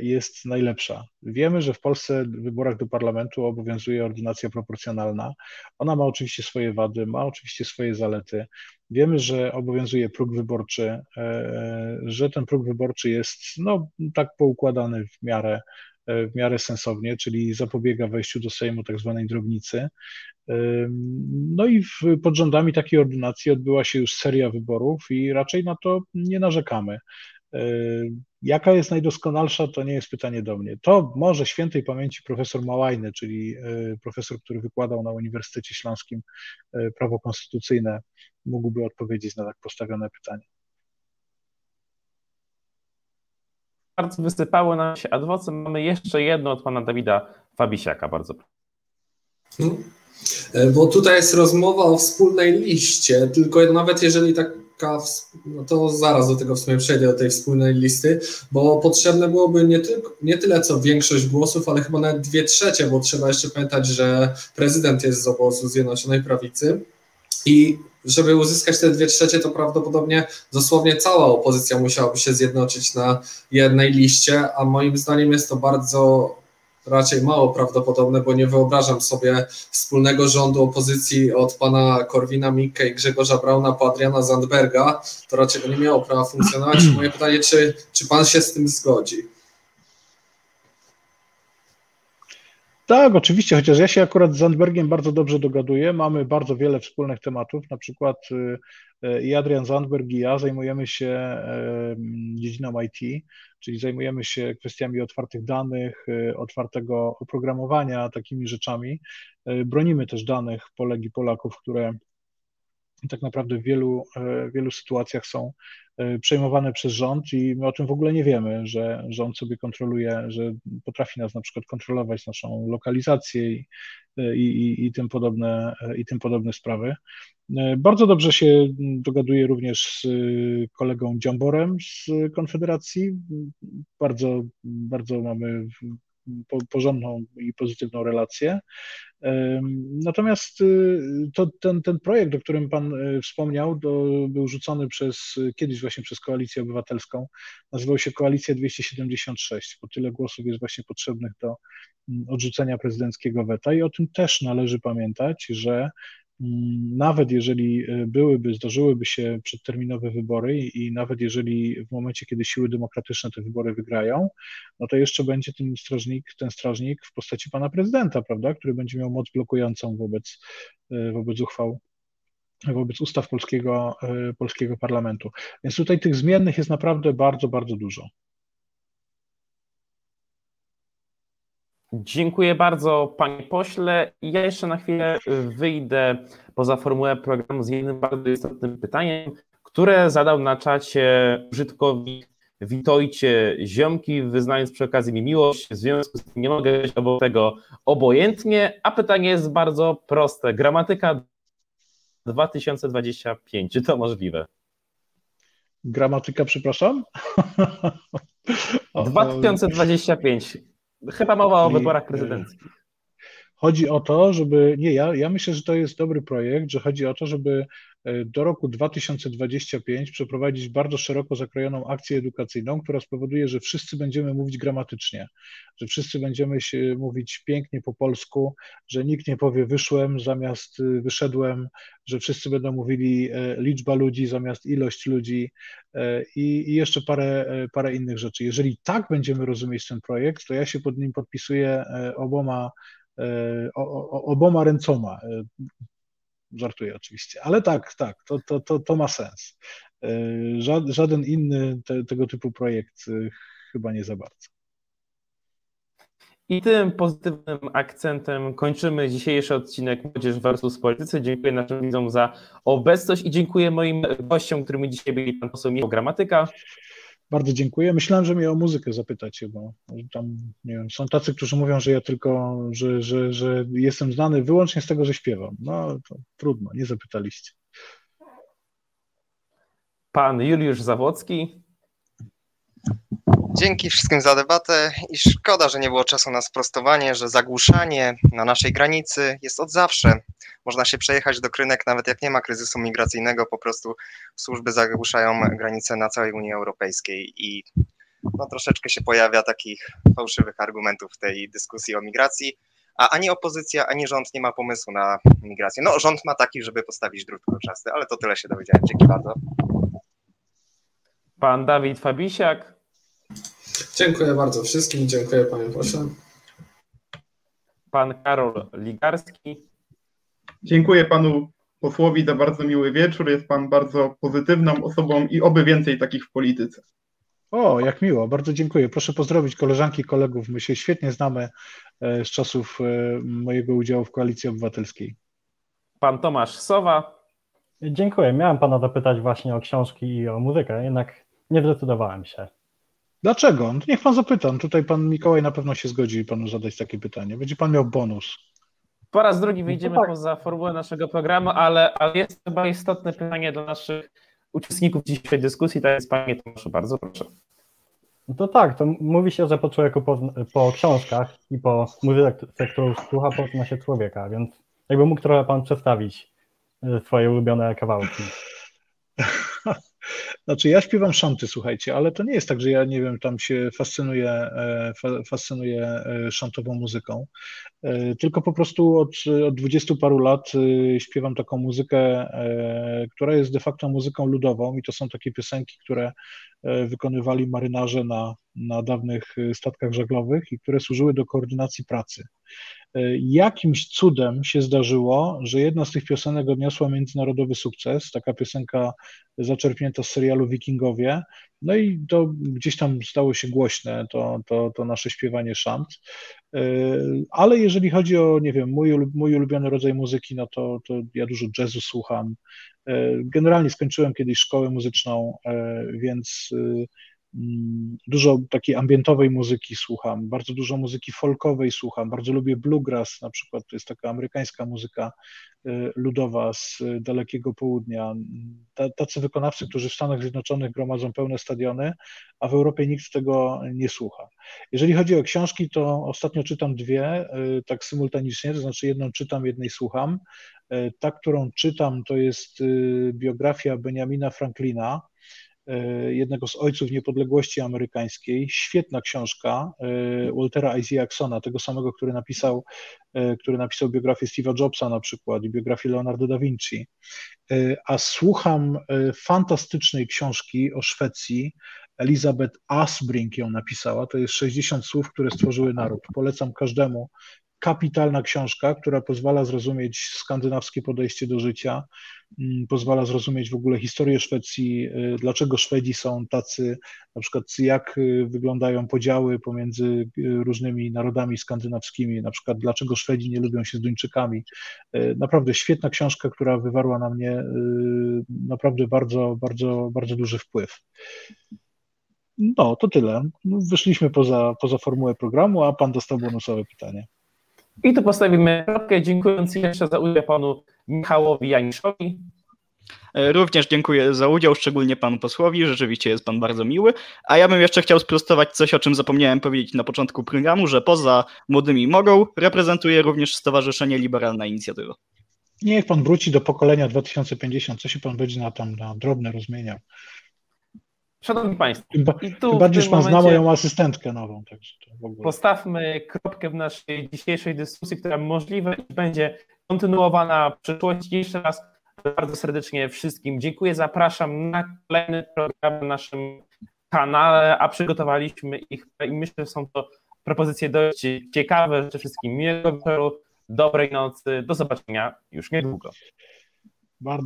S2: jest najlepsza. Wiemy, że w Polsce w wyborach do parlamentu obowiązuje ordynacja proporcjonalna. Ona ma oczywiście swoje wady, ma oczywiście swoje zalety. Wiemy, że obowiązuje próg wyborczy, e, że ten próg wyborczy jest no, tak poukładany w miarę, e, w miarę sensownie, czyli zapobiega wejściu do Sejmu tak zwanej drobnicy. No i w, pod rządami takiej ordynacji odbyła się już seria wyborów i raczej na to nie narzekamy. E, jaka jest najdoskonalsza, to nie jest pytanie do mnie. To może świętej pamięci profesor Małajny, czyli profesor, który wykładał na Uniwersytecie Śląskim prawo konstytucyjne, mógłby odpowiedzieć na tak postawione pytanie.
S1: Bardzo wysypało nam się adwocy. Mamy jeszcze jedno od pana Dawida Fabisiaka. Bardzo proszę.
S3: Hmm. Bo tutaj jest rozmowa o wspólnej liście, tylko nawet jeżeli taka, no to zaraz do tego w sumie przejdę, do tej wspólnej listy, bo potrzebne byłoby nie, tylko, nie tyle co większość głosów, ale chyba nawet dwie trzecie, bo trzeba jeszcze pamiętać, że prezydent jest z obozu Zjednoczonej Prawicy i żeby uzyskać te dwie trzecie, to prawdopodobnie dosłownie cała opozycja musiałaby się zjednoczyć na jednej liście, a moim zdaniem jest to bardzo raczej mało prawdopodobne, bo nie wyobrażam sobie wspólnego rządu opozycji od pana Korwina Mikke i Grzegorza Brauna po Adriana Zandberga. To raczej to nie miało prawa funkcjonować. Moje pytanie, czy, czy pan się z tym zgodzi?
S2: Tak, oczywiście, chociaż ja się akurat z Zandbergiem bardzo dobrze dogaduję. Mamy bardzo wiele wspólnych tematów. Na przykład y, y, i Adrian Zandberg i ja zajmujemy się dziedziną IT, czyli zajmujemy się kwestiami otwartych danych, y, otwartego oprogramowania, takimi rzeczami. Bronimy też danych Polek i Polaków, które tak naprawdę w wielu, w wielu sytuacjach są E, przejmowane przez rząd i my o tym w ogóle nie wiemy, że rząd sobie kontroluje, że potrafi nas na przykład kontrolować naszą lokalizację i, i, i, i tym, podobne, i tym podobne sprawy. E, bardzo dobrze się dogaduję również z kolegą Dziamborem z Konfederacji. Bardzo, bardzo mamy porządną i pozytywną relację. Natomiast y, to, ten, ten projekt, o którym Pan y, wspomniał, był rzucony przez kiedyś właśnie przez Koalicję Obywatelską. Nazywał się Koalicja 276, bo tyle głosów jest właśnie potrzebnych do mm, odrzucenia prezydenckiego weta i o tym też należy pamiętać, że nawet jeżeli e, byłyby, zdarzyłyby się przedterminowe wybory i, nawet jeżeli w momencie, kiedy siły demokratyczne te wybory wygrają, no to jeszcze będzie ten strażnik, ten strażnik w postaci pana prezydenta, prawda, który będzie miał moc blokującą wobec, e, wobec uchwał wobec ustaw polskiego, e, polskiego parlamentu. Więc tutaj tych zmiennych jest naprawdę bardzo, bardzo dużo.
S1: Dziękuję bardzo, panie pośle. Ja jeszcze na chwilę wyjdę poza formułę programu z jednym bardzo istotnym pytaniem, które zadał na czacie użytkownik Witojcie Ziomki, wyznając przy okazji mi miłość, w związku z tym nie mogę być obok tego obojętnie, a pytanie jest bardzo proste. Gramatyka 2025, czy to możliwe?
S2: Gramatyka, przepraszam?
S1: 2025. Chyba mowa o wyborach prezydenckich.
S2: Chodzi o to, żeby, nie, ja, ja myślę, że to jest dobry projekt, że chodzi o to, żeby e, do roku 2025 przeprowadzić bardzo szeroko zakrojoną akcję edukacyjną, która spowoduje, że wszyscy będziemy mówić gramatycznie, że wszyscy będziemy się mówić pięknie po polsku, że nikt nie powie wyszłem zamiast y, wyszedłem, że wszyscy będą mówili e, liczba ludzi zamiast ilość ludzi e, i, i jeszcze parę, parę innych rzeczy. Jeżeli tak będziemy rozumieć ten projekt, to ja się pod nim podpisuję oboma E, oboma ręcoma. E, żartuję oczywiście, ale tak, tak, to, to, to, to ma sens. E, żaden inny te, tego typu projekt chyba nie za bardzo.
S1: I tym pozytywnym akcentem kończymy dzisiejszy odcinek Młodzież versus Politycy. Dziękuję naszym widzom za obecność i dziękuję moim gościom, którymi dzisiaj byli pan poseł Michał Gramatyka.
S2: Bardzo dziękuję. Myślałem, że mnie o muzykę zapytacie, bo tam nie wiem, są tacy, którzy mówią, że ja tylko, że, że, że jestem znany wyłącznie z tego, że śpiewam. No to trudno, nie zapytaliście.
S1: Pan Juliusz Zawocki.
S6: Dzięki wszystkim za debatę i szkoda, że nie było czasu na sprostowanie, że zagłuszanie na naszej granicy jest od zawsze. Można się przejechać do Krynek nawet jak nie ma kryzysu migracyjnego, po prostu służby zagłuszają granice na całej Unii Europejskiej i no, troszeczkę się pojawia takich fałszywych argumentów w tej dyskusji o migracji, a ani opozycja, ani rząd nie ma pomysłu na migrację. No rząd ma taki, żeby postawić drut kolczasty, ale to tyle się dowiedziałem. Dzięki bardzo.
S1: Pan Dawid Fabisiak.
S3: Dziękuję bardzo wszystkim. Dziękuję panie pośle.
S1: Pan Karol Ligarski.
S4: Dziękuję panu posłowi za bardzo miły wieczór. Jest pan bardzo pozytywną osobą i oby więcej takich w polityce.
S2: O, jak miło, bardzo dziękuję. Proszę pozdrowić koleżanki, kolegów. My się świetnie znamy e, z czasów e, mojego udziału w Koalicji Obywatelskiej.
S1: Pan Tomasz Sowa.
S5: Dziękuję. Miałem pana zapytać właśnie o książki i o muzykę, jednak nie zdecydowałem się.
S2: Dlaczego? No niech pan zapyta. Tutaj pan Mikołaj na pewno się zgodzi panu zadać takie pytanie. Będzie pan miał bonus.
S1: Po raz drugi wyjdziemy no tak. poza formułę naszego programu, ale, ale jest chyba istotne pytanie do naszych uczestników dzisiejszej dyskusji. To jest panie Tomaszu, bardzo proszę.
S5: No to tak, to mówi się, że po człowieku po, po książkach i po muzyce, którą słucha, pozna się człowieka, więc jakby mógł trochę pan przedstawić y, swoje ulubione kawałki.
S2: Znaczy ja śpiewam szanty, słuchajcie, ale to nie jest tak, że ja nie wiem, tam się fascynuję, e, fascynuję e, szantową muzyką, e, tylko po prostu od, od 20 paru lat śpiewam taką muzykę, która jest de facto muzyką ludową i to są takie piosenki, które wykonywali marynarze na, na dawnych statkach żaglowych i które służyły do koordynacji pracy. Jakimś cudem się zdarzyło, że jedna z tych piosenek odniosła międzynarodowy sukces, taka piosenka zaczerpnięta z serialu Wikingowie, no i to gdzieś tam stało się głośne, to, to, to nasze śpiewanie szant. Ale jeżeli chodzi o, nie wiem, mój, mój ulubiony rodzaj muzyki, no to, to ja dużo jazzu słucham. Generalnie skończyłem kiedyś szkołę muzyczną, więc dużo takiej ambientowej muzyki słucham, bardzo dużo muzyki folkowej słucham, bardzo lubię bluegrass na przykład, to jest taka amerykańska muzyka y, ludowa z dalekiego południa. Tacy wykonawcy, którzy w Stanach Zjednoczonych gromadzą pełne stadiony, a w Europie nikt tego nie słucha. Jeżeli chodzi o książki, to ostatnio czytam dwie, y, tak symultanicznie, to znaczy jedną czytam, jednej słucham. Y, ta, którą czytam, to jest biografia Benjamina Franklina, jednego z ojców niepodległości amerykańskiej. Świetna książka e, Waltera Isaacsona, tego samego, który napisał, e, który napisał biografię Steve'a Jobsa na przykład i biografię Leonardo da Vinci. A słucham fantastycznej książki o Szwecji. Elizabeth Asbrink ją napisała. To jest 60 słów, które stworzyły naród. Polecam każdemu, kapitalna książka, która pozwala zrozumieć skandynawskie podejście do życia, mm, pozwala zrozumieć w ogóle historię Szwecji, y, dlaczego Szwedzi są tacy, na przykład jak y, wyglądają podziały pomiędzy y, różnymi narodami skandynawskimi, na przykład dlaczego Szwedzi nie lubią się z Duńczykami. Naprawdę świetna książka, która wywarła na mnie naprawdę bardzo, bardzo, bardzo duży wpływ. No, to tyle. Wyszliśmy poza, poza formułę programu, a pan dostał bonusowe pytanie.
S1: I tu postawimy kropkę, dziękując jeszcze za udział panu Michałowi Janiszowi.
S7: E, również dziękuję za udział, szczególnie panu posłowi, rzeczywiście jest pan bardzo miły. A ja bym jeszcze chciał sprostować coś, o czym zapomniałem powiedzieć na początku programu, że poza Młodymi Mogą reprezentuje również Stowarzyszenie Liberalna Inicjatywa.
S2: Niech pan wróci do pokolenia 2050, co się pan będzie na tam na drobne rozmieniał.
S1: Szanowni Państwo,
S2: i tu bardziej, pan zna moją asystentkę nową. Także
S1: postawmy kropkę w naszej dzisiejszej dyskusji, która możliwe będzie kontynuowana w przyszłości. Jeszcze raz bardzo serdecznie wszystkim dziękuję. Zapraszam na kolejny program na naszym kanale, a przygotowaliśmy ich i myślę, że są to propozycje dość ciekawe. Życzę wszystkim miłego wieczoru, dobrej nocy. Do zobaczenia już niedługo.
S2: Bardzo